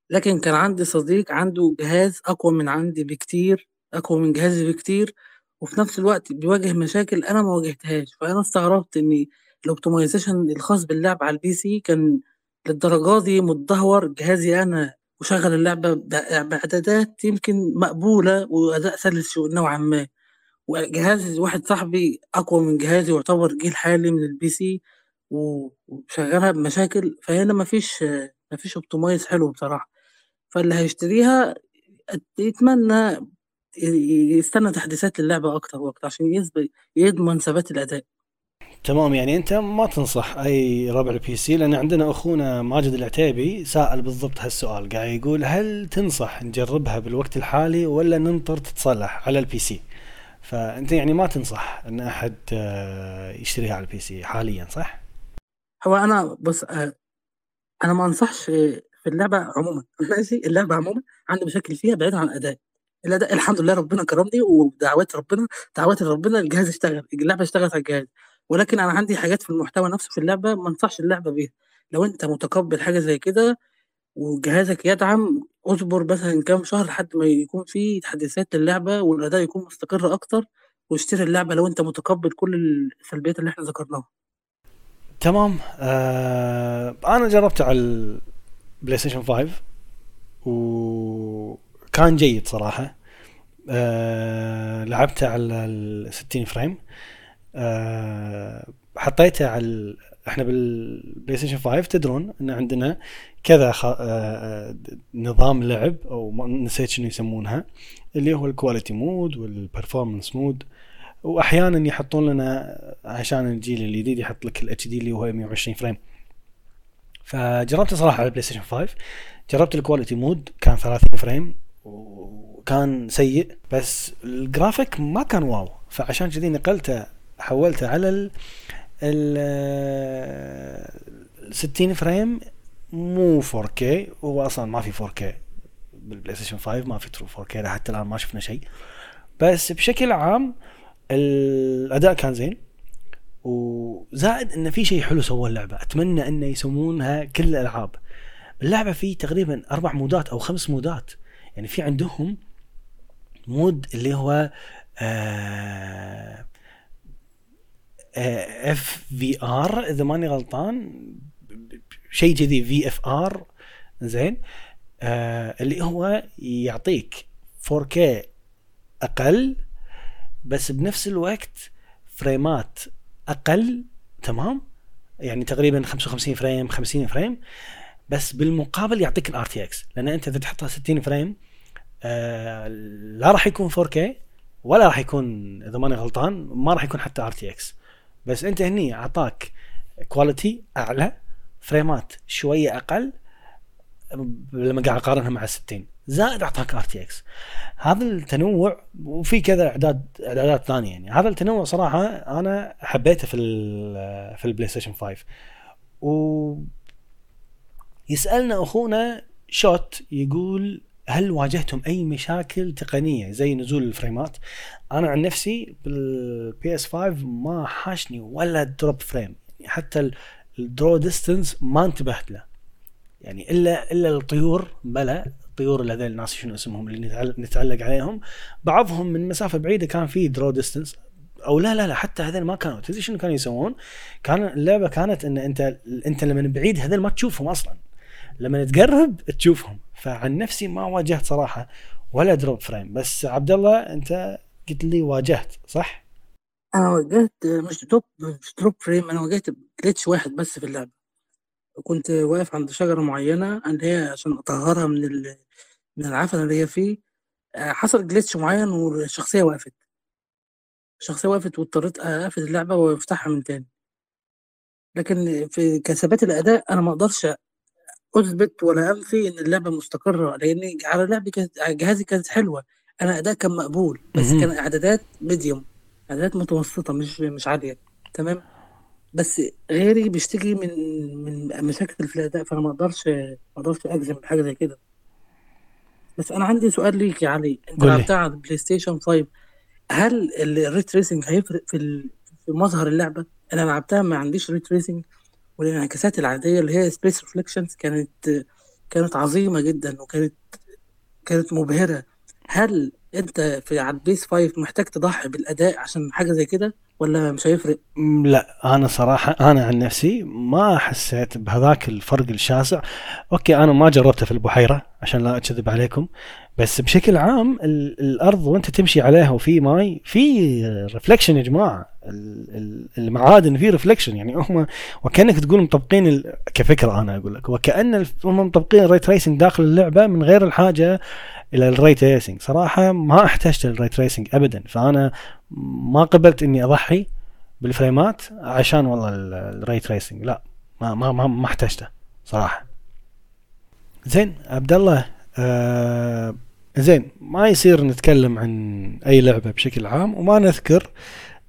لكن كان عندي صديق عنده جهاز أقوى من عندي بكتير أقوى من جهازي بكتير وفي نفس الوقت بيواجه مشاكل أنا ما واجهتهاش. فأنا استغربت إن ال optimization الخاص باللعب على ال PC كان للدرجة دي متدهور. جهازي أنا وشغل اللعبة بإعدادات يمكن مقبولة وأداء سلس نوعا ما. وجهاز واحد صاحبي أقوى من جهازي ويعتبر جيل حالي من ال PC وشغلها بمشاكل. فهنا مفيش مفيش optimize حلو بصراحة. فاللي هيشتريها يتمنى يستنى تحديثات للعبة أكتر وقت عشان يضمن ثبات الأداء. تمام يعني أنت ما تنصح أي ربع ال PC لأن عندنا أخونا ماجد العتيبي سائل بالضبط هالسؤال قاعد يقول هل تنصح نجربها بالوقت الحالي ولا ننطر تتصلح على ال PC فأنت يعني ما تنصح إن أحد آه، يشتريها على ال PC حاليا صح؟ هو أنا بص آه، أنا ما أنصحش في اللعبة عموما ماشي؟ اللعبة عموما عندي مشاكل فيها بعيد عن الأداء. الاداء الحمد لله ربنا كرمني ودعوات ربنا دعوات ربنا الجهاز اشتغل اللعبة اشتغلت على الجهاز. ولكن أنا عندي حاجات في المحتوى نفسه في اللعبة ما أنصحش اللعبة بيها. لو أنت متقبل حاجة زي كده وجهازك يدعم اصبر مثلا كام شهر لحد ما يكون في تحديثات للعبة والأداء يكون مستقر أكتر واشتري اللعبة لو أنت متقبل كل السلبيات اللي إحنا ذكرناها. تمام. آه أنا جربت على البلاي ستيشن 5 وكان جيد صراحة. آه لعبته على ال 60 frame آه حطيته على إحنا بالبلاي ستيشن 5 تدرون إن عندنا كذا خ... آه نظام لعب أو نسيت شنو يسمونها اللي هو ال quality mode وال performance mode واحيانا يحطون لنا عشان الجيل الجديد يحط لك ال HD اللي هو 120 frame فجربت صراحة على البلاي ستيشن 5 جربت ال quality mode كان 30 frame وكان سيء بس الجرافيك ما كان wow. فعشان كذي نقلته حولته على ال ال 60 frame مو 4K هو أصلا ما في 4K بالبلاي ستيشن 5 ما في true 4K حتى الآن ما شفنا شيء. بس بشكل عام الأداء كان زين وزائد انه في شيء حلو سووه اللعبة. أتمنى انه يسوونها كل الألعاب. اللعبة في تقريبا أربع modeات أو خمس modeات. يعني في عندهم mode اللي هو FVR إذا ماني غلطان شيء كذي في اف ار زين آه اللي هو يعطيك 4K أقل بس بنفس الوقت frameات أقل تمام؟ يعني تقريبا 55 frame 50 frame بس بالمقابل يعطيك ال RTX لأن أنت إذا تحطها 60 frame آه لا راح يكون 4K ولا راح يكون إذا ماني غلطان ما راح يكون حتى RTX بس انت هني اعطاك quality اعلى frameات شوية أقل لما قاعد اقارنها مع 60 زائد اعطاك RTX هذا التنوع وفي كذا اعداد اعدادات ثانية يعني. هذا التنوع صراحة أنا حبيته في في البلاي ستيشن 5 و يسألنا أخونا شوت يقول هل واجهتم أي مشاكل تقنية زي نزول ال frameات؟ أنا عن نفسي بال PS5 ما حاشني ولا drop frame يعني حتى ال draw distance ما انتبهت له. يعني الا إلا الطيور بلا الطيور اللي هذول الناس شنو اسمهم اللي نتعلق عليهم. بعضهم من مسافة بعيدة كان في draw distance أو لا لا لا حتى هذول ما كانوا. تدري شنو كانوا يسوون؟ كان اللعبة كانت إن انت أنت لما بعيد هذول ما تشوفهم أصلا. لما تقرب تشوفهم. فعن نفسي ما واجهت صراحة ولا drop frame بس عبد الله أنت قلت لي واجهت صح؟ أنا واجهت مش drop مش drop frame أنا واجهت glitch واحد بس في اللعبة. كنت واقف عند شجرة معينة اللي هي عشان أطهرها من ال... من العفن اللي هي فيه. حصل glitch معين والشخصية وقفت. الشخصية وقفت واضطريت أقفل اللعبة وأفتحها من تاني. لكن في كثبات الأداء أنا ما أقدرش اثبت ولا انفي إن اللعبة مستقرة لأن على لعبي كانت جهازي كانت حلوة أنا أداء كان مقبول بس كان إعدادات medium إعدادات متوسطة مش مش عالية تمام؟ بس غيري بيشتكي من من مشاكل في الأداء فأنا ما أقدرش ما أقدرش أجزم بحاجة زي كده. بس أنا عندي سؤال ليك يا علي أنت لعبتها على البلاي ستيشن 5 هل ال ray tracing هيفرق في في مظهر اللعبة؟ أنا لعبتها ما عنديش ray tracing والانعكاسات العادية اللي هي space reflections كانت كانت عظيمة جدا وكانت كانت مبهرة. هل أنت في على ال PS5 محتاج تضحي بالأداء عشان حاجة زي كده ولا مش هيفرق؟ لا أنا صراحة أنا عن نفسي ما حسيت بهذاك الفرق الشاسع. okay أنا ما جربته في البحيرة عشان لا أكذب عليكم. بس بشكل عام الأرض وانت تمشي عليها وفي ماي في reflection يا جماعة. المعادن في reflection يعني هم وكأنك تقول مطبقين كفكرة أنا أقول لك. وكأن هم مطبقين ال ray tracing داخل اللعبة من غير الحاجة إلى ال ray tracing صراحة ما احتجت ال ray tracing ابدا. فأنا ما قبلت إني أضحي بال frameات عشان والله ال ray tracing لا ما ما ما, ما احتجته صراحة. زين عبد الله آه زين ما يصير نتكلم عن أي لعبة بشكل عام وما نذكر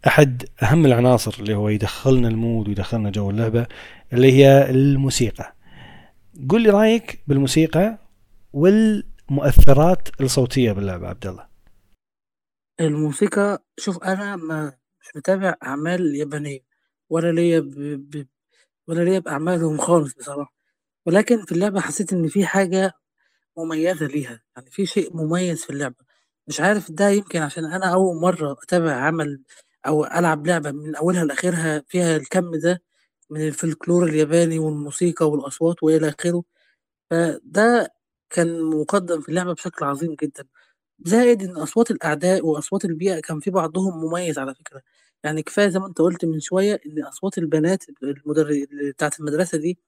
أحد أهم العناصر اللي هو يدخلنا المود ويدخلنا جو اللعبة اللي هي الموسيقى قل لي رأيك بالموسيقى والمؤثرات الصوتية باللعبة عبد الله الموسيقى شوف أنا ما مش متابع أعمال يابانية ولا ليا. ولا ليا بأعمالهم خالص بصراحة ولكن في اللعبة حسيت إن في حاجة مميزة ليها يعني في شيء مميز في اللعبة. مش عارف ده يمكن عشان أنا أول مرة أتابع عمل أو ألعب لعبة من أولها لآخرها فيها الكم ده من الفلكلور الياباني والموسيقى والأصوات وإلى آخره. فده كان مقدم في اللعبة بشكل عظيم جدا. زائد إن أصوات الأعداء وأصوات البيئة كان في بعضهم مميز على فكرة، يعني كفاية زي ما أنت قُلت من شوية إن أصوات البنات المدر بتاعة المدرسة دي،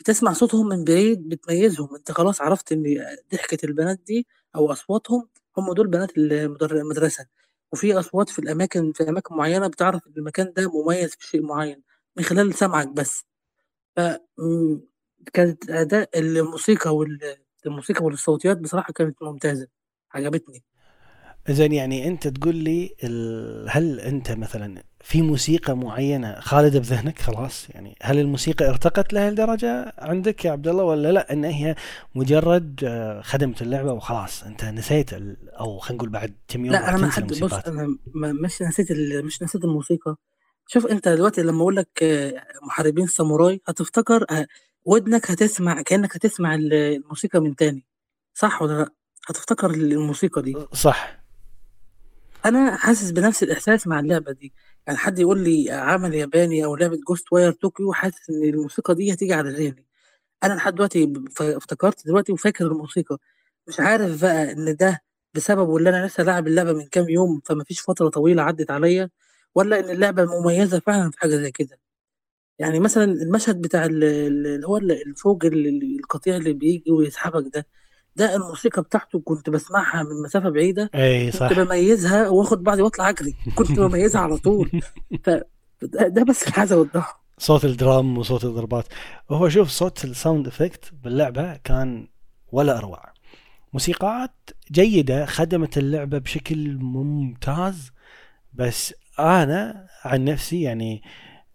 بتسمع صوتهم من بعيد بتميّزهم، أنت خلاص عرفت إن ضحكة البنات دي أو أصواتهم هم دول بنات المدر المدرسة، وفي أصوات في الأماكن في أماكن معيّنة بتعرف إن المكان ده مميز في شيء معيّن من خلال سمعك بس، ف كانت أداء الموسيقى وال الموسيقى والصوتيات بصراحة كانت ممتازة. عجبتني. زين يعني أنت تقول لي ال... هل أنت مثلا في موسيقى معينة خالدة بذهنك؟ خلاص يعني هل الموسيقى ارتقت لها الدرجة عندك يا عبد الله ولا لا؟ إن هي مجرد آه، خدمت اللعبة وخلاص أنت نسيت ال... أو خلينا نقول بعد كم يوم لا أنا ما حد بص أنا مش نسيت ال... مش نسيت الموسيقى. شوف أنت دلوقتي لما أقول لك آه، محاربين ساموراي هتفتكر آه، ودنك هتسمع كأنك هتسمع الموسيقى من تاني صح ولا لا؟ هتفتكر الموسيقى دي. صح. أنا حاسس بنفس الإحساس مع اللعبة دي. يعني حد يقول لي عمل ياباني أو لعبة Ghostwire Tokyo حاسس إن الموسيقى دي هتيجي على ذهني أنا لحد دلوقتي افتكرت دلوقتي وفاكر الموسيقى. مش عارف بقى إن ده بسبب اللي أنا لسه لاعب اللعبة من كام يوم فما فيش فترة طويلة عدت عليا ولا إن اللعبة مميزة فعلا في حاجة زي كده. يعني مثلا المشهد بتاع اللي هو ال fog القطيع اللي بيجي ويسحبك ده. ده الموسيقى بتاعته كنت بسمعها من مسافة بعيدة أي صح. كنت بميزها واخد بعضي واطلع أجري كنت بميزها على طول. ف ده بس اللي عايز أوضحه. صوت ال drum وصوت الضربات. هو شوف صوت ال sound effect باللعبة كان ولا أروع. موسيقات جيدة خدمت اللعبة بشكل ممتاز بس أنا عن نفسي يعني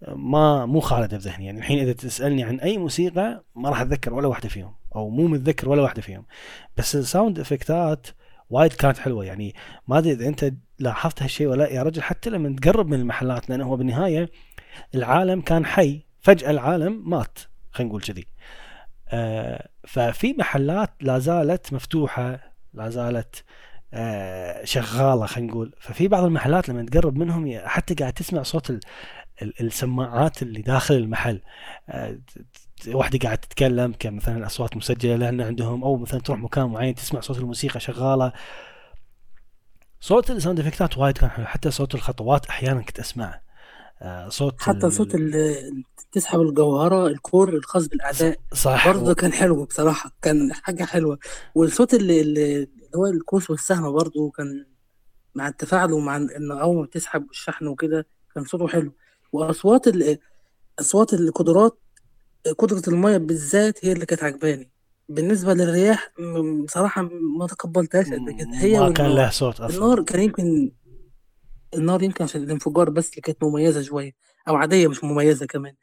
ما مو خالده بذهني يعني الحين إذا تسألني عن أي موسيقى ما راح أتذكر ولا واحدة فيهم أو مو متذكر ولا واحدة فيهم. بس الساوند إفكتات وايد كانت حلوة. يعني ما أدري إذا أنت لاحظت هالشيء ولا يا رجل حتى لما تقرب من المحلات لأنه هو بالنهاية العالم كان حي فجأة العالم مات خلينا نقول كذي. آه ففي محلات لا زالت مفتوحة لا زالت آه شغالة خلينا نقول. ففي بعض المحلات لما تقرب منهم حتى قاعد تسمع صوت السماعات اللي داخل المحل آه واحدة قاعد تتكلم كمثلا أصوات مسجلة لأن عندهم أو مثلا تروح مكان معين تسمع صوت الموسيقى شغالة. صوت الساوند افكتات وايد كان حلو حتى صوت الخطوات أحيانا كنت أسمعه. آه صوت حتى صوت تسحب الجوهرة الكور الخاص بالأعداء صح. برضه كان حلو بصراحة كان حاجة حلوة. والصوت اللي, اللي هو القوس والسهم برضه كان مع التفاعل ومع إنه أول ما بتسحب الشحن وكده كان صوته حلو. واصوات اصوات القدرات قدرة المية بالذات هي اللي كانت عجباني. بالنسبة للرياح بصراحة ما تقبلتهاش قد كده. هي ما كان لها صوت أصلا. النار كان يمكن النار يمكن عشان الانفجار بس اللي كانت مميزة شوية أو عادية مش مميزة كمان.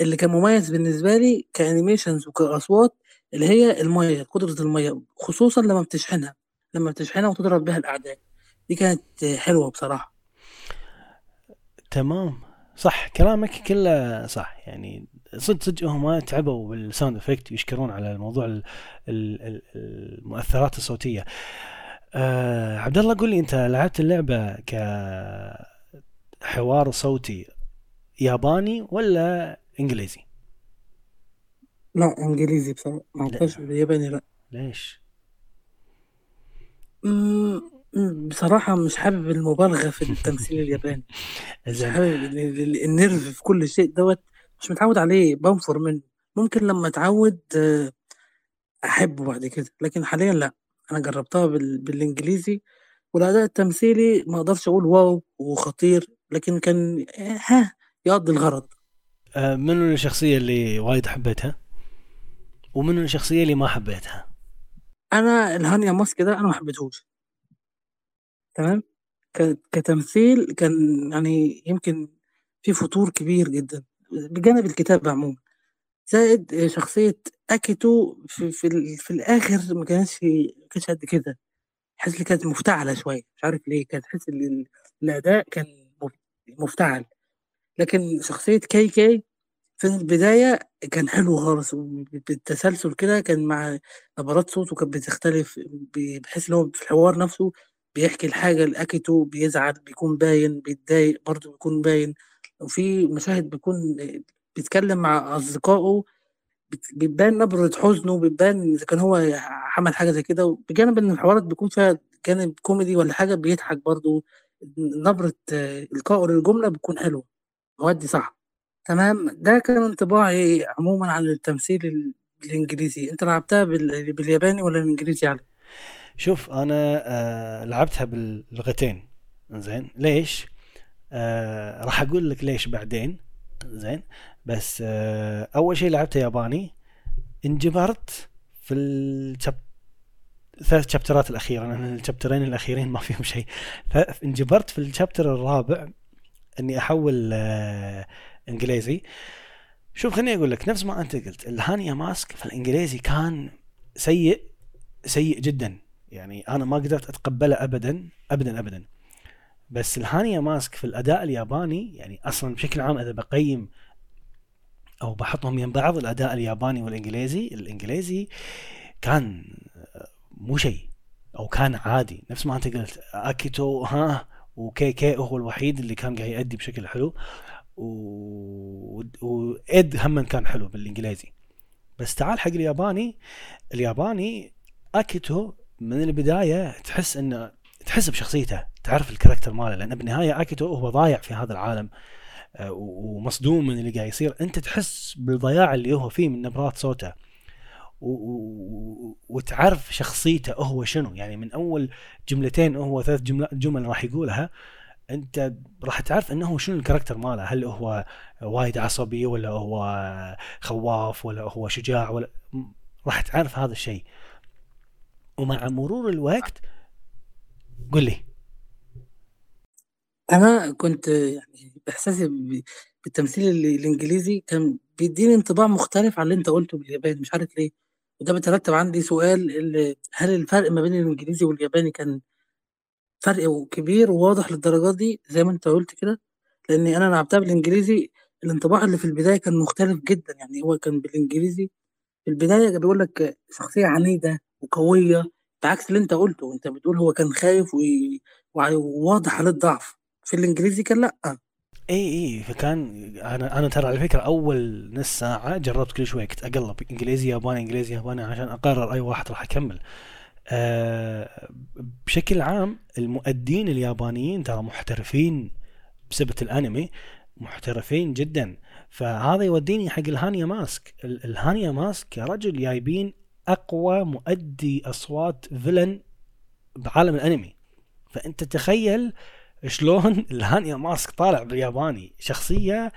اللي كان مميز بالنسبة لي كأنيميشنز وكأصوات اللي هي المية قدرة المية خصوصا لما بتشحنها. لما بتشحنها وتضرب بها الأعداء. دي كانت حلوة بصراحة. تمام. صح كلامك كله صح. يعني صدق صدق هم تعبوا بال sound effect يشكرون على الموضوع المؤثرات الصوتية. أه عبد الله قول لي أنت لعبت اللعبة كحوار صوتي ياباني ولا إنجليزي؟ لا إنجليزي بصراحة. ما بالياباني لا. ليش؟ بصراحة مش حابب المبالغة في التمثيل الياباني. مش حابب النرف في كل شيء دوت. مش متعود عليه بنفر منه. ممكن لما اتعود آه، أحبه بعد كده. لكن حاليا لا. أنا جربتها بال... بالإنجليزي والأداء التمثيلي ما أقدرش أقول واو وخطير لكن كان ها يقضي الغرض. آه، منو الشخصية اللي وايد حبيتها؟ ومنو الشخصية اللي ما حبيتها؟ أنا الهانيا ماسك ده أنا ما حبيتهوش. تمام؟ كتمثيل كان يعني يمكن في فتور كبير جدا بجانب الكتابة عموما. زائد شخصية أكيتو في, في, في الآخر ما كانتش ما قد كده. حاسس إن كانت مفتعلة شوية مش عارف ليه كانت تحس إن ال- الأداء كان مف- مفتعل. لكن شخصية كاي كاي في البداية كان حلو خالص بالتسلسل كده كان مع نبرات صوته كانت بتختلف بحيث إن هو في الحوار نفسه بيحكي الحاجة لأكيتو بيزعل بيكون باين بيتضايق برضه بيكون باين. وفي مشاهد بيكون بيتكلم مع أصدقائه بت- بتبان نبرة حزنه بتبان إذا كان هو عمل حاجة زي كده. بجانب إن الحوارات بيكون فيها جانب كوميدي ولا حاجة بيضحك برضه. نبرة إلقائه للجملة بتكون حلوة. مودي صح. تمام. ده كان انطباعي عموما عن التمثيل ال- الإنجليزي. أنت لعبتها بال- بالياباني ولا الإنجليزي يعني؟ شوف أنا آه لعبتها باللغتين زين؟ ليش؟ آه راح أقول لك ليش بعدين زين؟ بس آه أول شيء لعبتها ياباني انجبرت في الشاب ثلاث شابترات الأخيرة لأن الشابترين الأخيرين ما فيهم شيء فانجبرت في الشابتر الرابع إني أحول آه إنجليزي. شوف خليني أقول لك نفس ما أنت قلت الهانيا ماسك في الإنجليزي كان سيء سيء جدا. يعني أنا ما قدرت أتقبله ابدا ابدا ابدا. بس الهانيا ماسك في الأداء الياباني يعني أصلا بشكل عام إذا بقيم أو بحطهم يم بعض الأداء الياباني والإنجليزي الإنجليزي كان مو شيء أو كان عادي. نفس ما أنت قلت أكيتو ها وكي كي هو الوحيد اللي كان قاعد يأدي بشكل حلو و... هم كان حلو بالإنجليزي. بس تعال حق الياباني الياباني أكيتو من البداية تحس إنه تحس بشخصيته تعرف ال character ماله لأن بالنهاية اكيتو هو ضايع في هذا العالم آه، ومصدوم من اللي قاعد يصير. أنت تحس بالضياع اللي هو فيه من نبرات صوته و- و- وتعرف شخصيته هو شنو. يعني من أول جملتين هو ثلاث جمل جمل راح يقولها أنت راح تعرف إنه شنو الكاركتر ماله. هل هو وايد عصبي ولا هو خواف ولا هو شجاع ولا راح تعرف هذا الشيء. ومع مرور الوقت قل لي. أنا كنت يعني بإحساسي ب- بالتمثيل ال- الإنجليزي كان بيديني انطباع مختلف عن اللي أنت قلته بالياباني مش عارف ليه. وده بيترتب عندي سؤال ال- هل الفرق ما بين الإنجليزي والياباني كان فرق كبير وواضح للدرجة دي زي ما أنت قلت كده؟ لأني أنا لعبتها بالإنجليزي الانطباع اللي في البداية كان مختلف جدا. يعني هو كان بالإنجليزي في البداية بيقول لك شخصية عنيدة وقوية بعكس اللي أنت قلته أنت بتقول هو كان خايف وواضح عليه الضعف. في الإنجليزي كان لأ. اي اي فكان أنا أنا ترى على فكرة أول نص ساعه جربت كل شوي كنت أقلب إنجليزي ياباني إنجليزي ياباني عشان أقرر أي واحد راح اكمل آه بشكل عام المؤدين اليابانيين ترى محترفين بسبة الأنمي محترفين جدا. فهذا يوديني حق الهانيا ماسك. ال- الهانيا ماسك يا رجل جايبين أقوى مؤدي أصوات فيلن بعالم الأنمي. فأنت تخيل شلون الهانيا ماسك طالع بالياباني. شخصية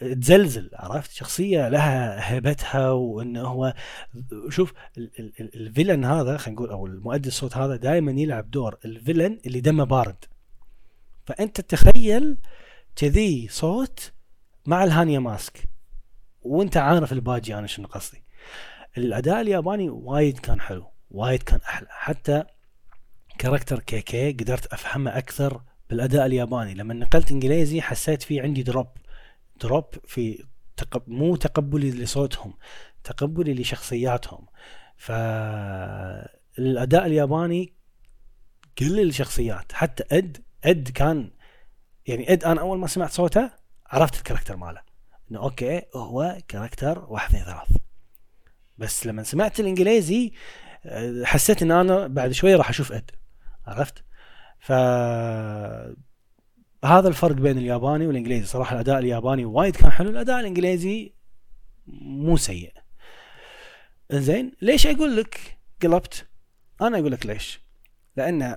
تزلزل عرفت؟ شخصية لها هيبتها وإنه هو شوف ال- ال- ال- الفيلن هذا خلينا نقول أو المؤدي الصوت هذا دائما يلعب دور الفيلن اللي دمه بارد. فأنت تخيل كذي صوت مع الهانيا ماسك. وأنت عارف الباجي أنا شنو قصدي. الأداء الياباني وايد كان حلو وايد كان أحلى. حتى character كي كي قدرت أفهمه أكثر بالأداء الياباني. لما نقلت إنجليزي حسيت في عندي drop drop في تقب... مو تقبلي لصوتهم تقبلي لشخصياتهم. فالاداء الياباني كل الشخصيات. حتى اد اد كان يعني اد أنا أول ما سمعت صوته عرفت ال character ماله. إنه okay هو character واحد اثنين ثلاث بس لما سمعت الإنجليزي آه، حسيت إن أنا بعد شوي راح أشوف إد عرفت؟ ف هذا الفرق بين الياباني والإنجليزي. صراحة الأداء الياباني وايد كان حلو الأداء الإنجليزي مو سيء. زين ليش أقول لك قلبت؟ أنا أقول لك ليش. لأن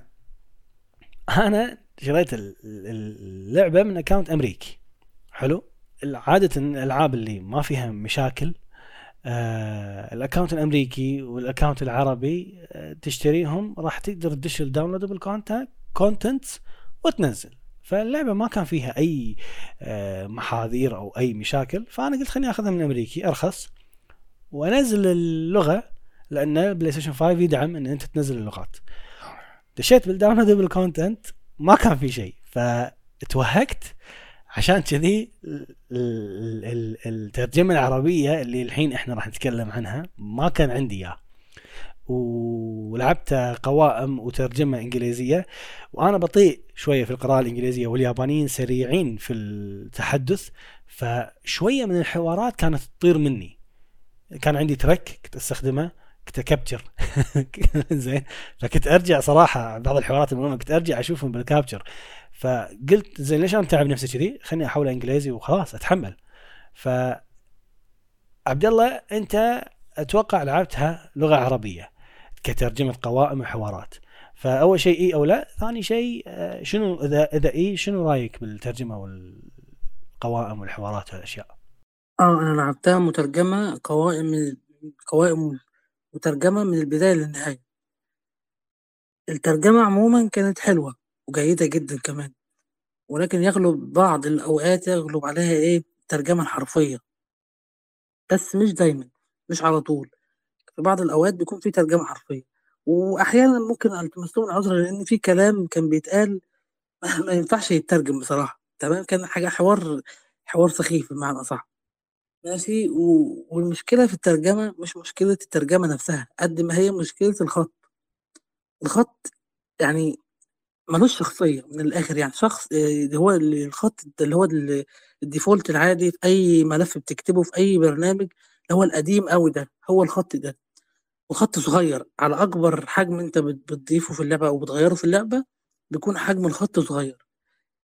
أنا شريت اللعبة من account أمريكي. حلو؟ عادة الألعاب اللي ما فيها مشاكل آه ال account الأمريكي وال account العربي آه تشتريهم راح تقدر تدش ال downloadable content وتنزل. فاللعبة ما كان فيها أي آه محاذير أو أي مشاكل. فأنا قلت خليني أخذها من أمريكي أرخص. وأنزل اللغة لأن PlayStation 5 يدعم إن أنت تنزل اللغات. دشيت بال downloadable content ما كان في شيء. فتوهقت. عشان كذي الترجمة العربية اللي الحين إحنا راح نتكلم عنها ما كان عندي اياه ولعبت قوائم وترجمة إنجليزية وأنا بطيء شوية في القراءة الإنجليزية واليابانيين سريعين في التحدث فشوية من الحوارات كانت تطير مني. كان عندي ترك كنت أستخدمه كنت كابتشر زين فكنت أرجع صراحة بعض الحوارات المهمة كنت أرجع أشوفهم بالكابتشر. فقلت زين ليش أنا متعب نفسي كذي؟ خليني احولها إنجليزي وخلاص أتحمل. ف عبد الله أنت أتوقع لعبتها لغة عربية كترجمة قوائم وحوارات. فأول شيء إي أو لا ثاني شيء آه، شنو إذا إذا إي شنو رأيك بالترجمة والقوائم والحوارات والأشياء؟ آه أنا لعبتها مترجمة قوائم قوائم مترجمة من البداية للنهاية. الترجمة عموما كانت حلوة. وجيدة جدًا كمان، ولكن يغلب بعض الأوقات يغلب عليها إيه، الترجمة الحرفية. بس مش دايمًا، مش على طول، في بعض الأوقات بيكون في ترجمة حرفية، وأحيانًا ممكن ألتمس لهم العذر لإن في كلام كان بيتقال ما ينفعش يتّرجم بصراحة، تمام، كان حاجة حوار حوار سخيف بمعنى أصح، ماشي، و والمشكلة في الترجمة مش مشكلة الترجمة نفسها، قد ما هي مشكلة الخط. الخط يعني ملوش شخصية من الآخر يعني. شخص اللي هو الخط اللي هو الديفولت العادي في أي ملف بتكتبه في أي برنامج اللي هو القديم أوي ده هو الخط ده. وخط صغير على أكبر حجم أنت بتضيفه في اللعبة أو بتغيره في اللعبة بيكون حجم الخط صغير.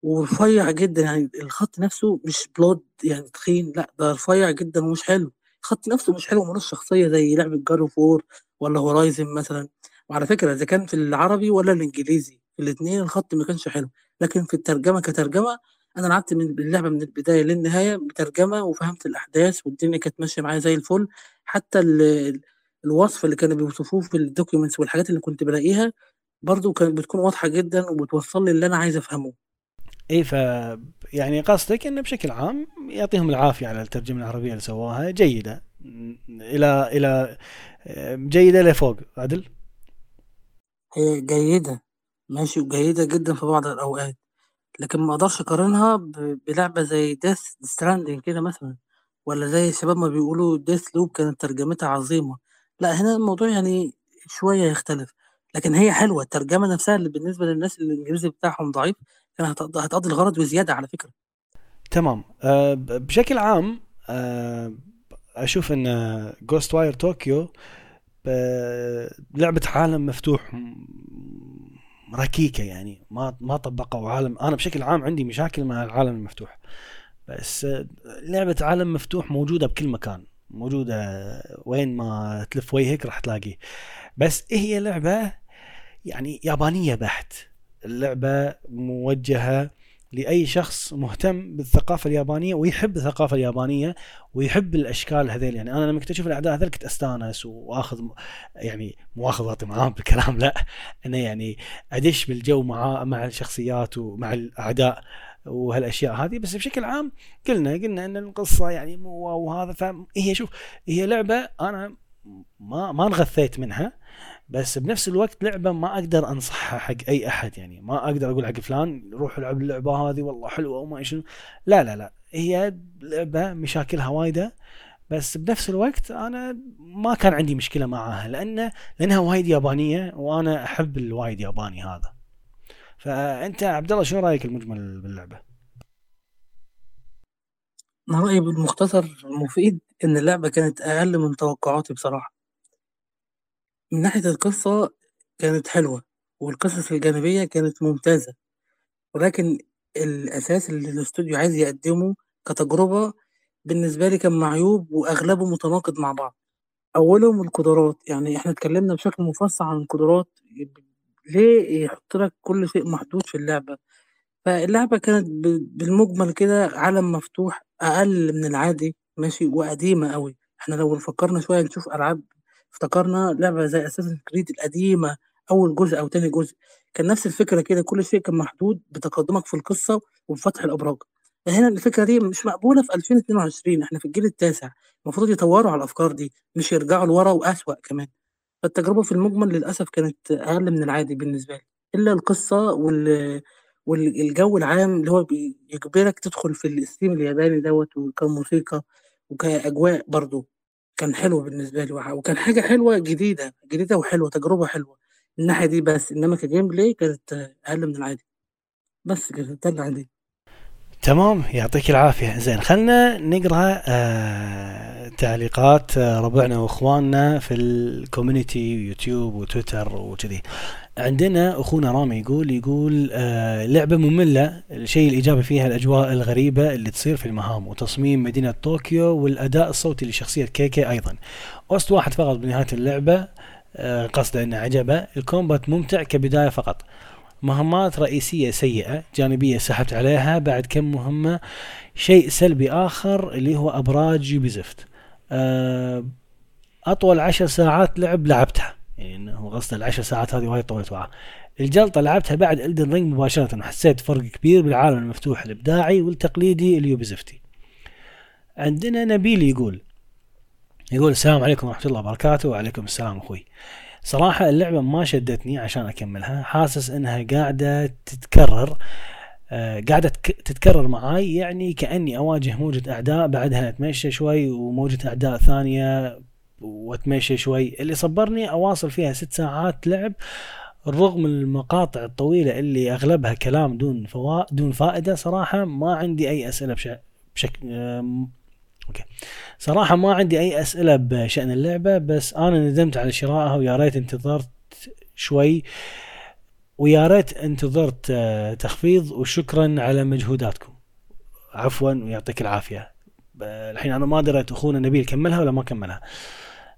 ورفيع جدا يعني الخط نفسه مش bold يعني تخين لأ ده رفيع جدا ومش حلو. الخط نفسه مش حلو ملوش شخصية زي لعبة God of War ولا Horizon مثلا. وعلى فكرة إذا كان في العربي ولا الإنجليزي في الاتنين الخط ما كانش حلو. لكن في الترجمة كترجمة أنا لعبت من اللعبة من البداية للنهاية بترجمة وفهمت الأحداث والدنيا كانت ماشية معايا زي الفل. حتى ال الوصف اللي كانوا بيوصفوه في ال documents والحاجات اللي كنت بلاقيها برضه كانت بتكون واضحة جدا وبتوصل لي اللي أنا عايز أفهمه. اي ف يعني قصدك انه بشكل عام يعطيهم العافية على الترجمة العربية اللي سووها جيدة. إلى إلى جيدة لفوق. عدل هي جيدة. ماشي وجيدة جدًا في بعض الأوقات، لكن ما أقدرش أقارنها بلعبة زي Death Stranding كده مثلًا، ولا زي الشباب ما بيقولوا Deathloop كانت ترجمتها عظيمة، لأ هنا الموضوع يعني شوية يختلف، لكن هي حلوة الترجمة نفسها اللي بالنسبة للناس اللي الإنجليزي بتاعهم ضعيف كانت هتقضي الغرض وزيادة على فكرة. تمام أه بشكل عام أه أشوف إن Ghostwire Tokyo لعبة عالم مفتوح ركيكة يعني ما ما طبقوا عالم. أنا بشكل عام عندي مشاكل مع العالم المفتوح بس لعبة عالم مفتوح موجودة بكل مكان موجودة وين ما تلف وجهك راح تلاقيه بس إيه هي لعبة يعني يابانية بحت. اللعبة موجهة لأي شخص مهتم بالثقافة اليابانية ويحب الثقافة اليابانية ويحب الأشكال هذيل. يعني أنا لما كنت أشوف الأعداء هذول كنت أستانس وأخذ يعني مو اخذ وقت معاهم بالكلام. لا أنا يعني أدش بالجو مع مع الشخصيات ومع الأعداء وهالأشياء هذه. بس بشكل عام قلنا قلنا إن القصة يعني مو وهذا. فهي شوف هي لعبة أنا ما ما انغثيت منها. بس بنفس الوقت لعبة ما أقدر أنصحها حق أي أحد يعني. ما أقدر أقول حق فلان روح العب اللعبة هذه والله حلوة وما شنو. لا لا لا. هي لعبة مشاكلها وايدة بس بنفس الوقت أنا ما كان عندي مشكلة معاها لأن لأنها وايد يابانية وأنا أحب الوايد ياباني هذا. فأنت عبد الله شنو رأيك المجمل باللعبة؟ رايي بالمختصر المفيد إن اللعبة كانت أقل من توقعاتي بصراحة. من ناحية القصة كانت حلوة، والقصص الجانبية كانت ممتازة، ولكن الأساس اللي الإستوديو عايز يقدّمه كتجربة بالنسبة لي كان معيوب وأغلبه متناقض مع بعض، أولهم القدرات، يعني إحنا اتكلّمنا بشكل مفصّل عن القدرات ليه يحط لك كل شيء محدود في اللعبة؟ فاللعبة كانت بالمجمل كده عالم مفتوح أقل من العادي ماشي وقديمة أوي. إحنا لو فكرنا شوية نشوف ألعاب افتكرنا لعبة زي أساسن كريد القديمة أول جزء أو تاني جزء. كان نفس الفكرة كده كل شيء كان محدود بتقدمك في القصة وبفتح الأبراج. هنا الفكرة دي مش مقبولة في 2022 إحنا في الجيل التاسع. المفروض يطوروا على الأفكار دي مش يرجعوا لورا وأسوأ كمان. فالتجربة في المجمل للأسف كانت أقل من العادي بالنسبة لي. إلا القصة وال والجو العام اللي هو بيجبرك تدخل في الستيم الياباني دوت وكموسيقى وكأجواء برضه كان حلو بالنسبة لي وكان حاجة حلوة جديدة جديدة وحلوة تجربة حلوة. من الناحية دي بس إنما ك gameplay كانت أقل من العادي. بس كده ده اللي عندي. تمام يعطيك العافية. زين خلنا نقرأ آه تعليقات آه ربعنا وإخواننا في ال community يوتيوب وتويتر وكذي. عندنا أخونا رامي يقول يقول آه لعبة مملة. الشيء الإيجابي فيها الأجواء الغريبة اللي تصير في المهام وتصميم مدينة طوكيو والأداء الصوتي لشخصية كيكي أيضا. OST واحد فقط بنهاية اللعبة آه قصده إنه عجبه. ال combat ممتع كبداية فقط. مهمات رئيسية سيئة جانبية سحبت عليها بعد كم مهمة شيء سلبي آخر اللي هو أبراج Ubisoft أه أطول عشر ساعات لعب لعبتها. يعني إنه قصد العشر ساعات هذه وايد طولت معاه الجلطة لعبتها بعد Elden Ring مباشرة. وحسيت فرق كبير بالعالم المفتوح الإبداعي والتقليدي ال Ubisoft ي عندنا نبيل يقول يقول السلام عليكم ورحمة الله وبركاته. وعليكم السلام أخوي. صراحة اللعبة ما شدتني عشان أكملها. حاسس إنها قاعدة تتكرر آه قاعدة تك- تتكرر معاي. يعني كأني أواجه موجة أعداء بعدها أتمشى شوي وموجة أعداء ثانية وأتمشى شوي اللي صبرني أواصل فيها ست ساعات لعب رغم المقاطع الطويلة اللي أغلبها كلام دون فوا دون فائدة صراحة ما عندي أي أسئلة بش... بشكل آم، أوكي. صراحة ما عندي أي أسئلة بشأن اللعبة بس أنا ندمت على شرائها ويا ريت انتظرت شوي ويا ريت انتظرت آه، تخفيض وشكرا على مجهوداتكم. عفوا ويعطيك العافية. الحين أنا ما دريت أخونا نبيل كملها ولا ما كملها.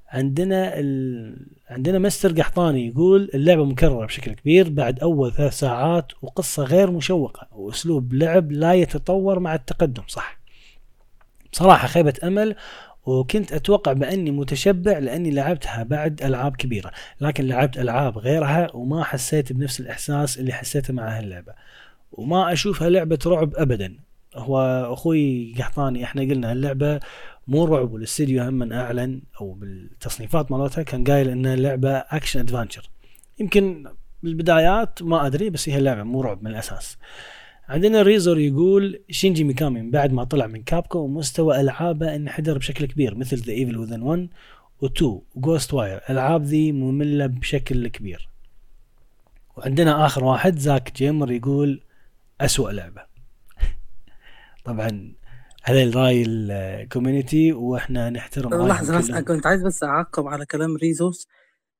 عندنا ال... عندنا مستر قحطاني يقول اللعبة مكررة بشكل كبير بعد أول ثلاث ساعات وقصة غير مشوقة وأسلوب لعب لا يتطور مع التقدم صح. بصراحة خيبة أمل وكنت أتوقع بأني متشبع لأني لعبتها بعد ألعاب كبيرة لكن لعبت ألعاب غيرها وما حسيت بنفس الإحساس اللي حسيته مع هاللعبة. وما أشوفها لعبة رعب أبدا. هو أخوي قحطاني إحنا قلنا اللعبة مو رعب والاستديو هم من أعلن أو بالتصنيفات مالتها كان قايل إنها لعبة action adventure يمكن بالبدايات ما أدري بس هي اللعبة مو رعب من الأساس. عندنا ريزور يقول شينجي ميكامي من بعد ما طلع من Capcom ومستوى ألعابه انحدر بشكل كبير مثل The Evil Within 1 و2 و Ghostwire الألعاب ذي مملة بشكل كبير. وعندنا آخر واحد زاك جيمر يقول أسوأ لعبة. طبعا هذا الراي ال community وإحنا نحترم لحظة بس. كنت عايز بس أعقب على كلام ريزوس.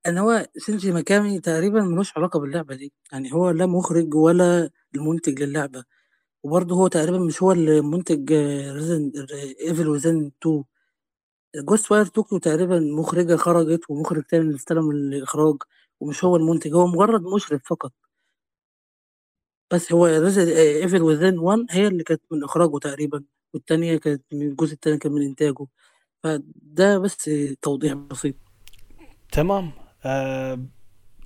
إن هو شينجي ميكامي تقريبا ملوش علاقة باللعبة دي. يعني هو لا مخرج ولا المنتج للعبة. وبرضه هو تقريبا مش هو اللي منتج The Evil Within 2 Ghostwire Tokyo تقريبا مخرجة خرجت ومخرج تاني اللي استلم الإخراج ومش هو المنتج. هو مجرد مشرف فقط. بس هو ايفل وذن 1 هي اللي كانت من إخراجه تقريبا. والتانية كانت من الجزء التاني كان من إنتاجه. فده بس توضيح بسيط. تمام. آه،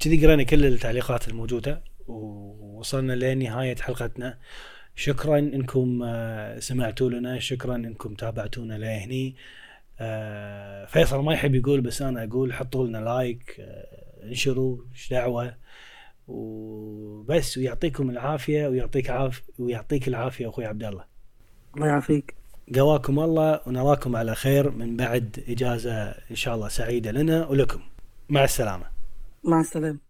كذي قرينا كل التعليقات الموجودة ووصلنا لنهاية حلقتنا. شكرا إنكم آه، سمعتوا لنا. شكرا إنكم تابعتونا لهني. آه، فيصل ما يحب يقول بس أنا أقول حطوا لنا لايك آه، انشروا إيش دعوة؟ وبس ويعطيكم العافية ويعطيك عاف ويعطيك العافية أخوي عبد الله. الله يعافيك. قواكم الله ونراكم على خير من بعد إجازة إن شاء الله سعيدة لنا ولكم. مع السلامة. مع السلامة.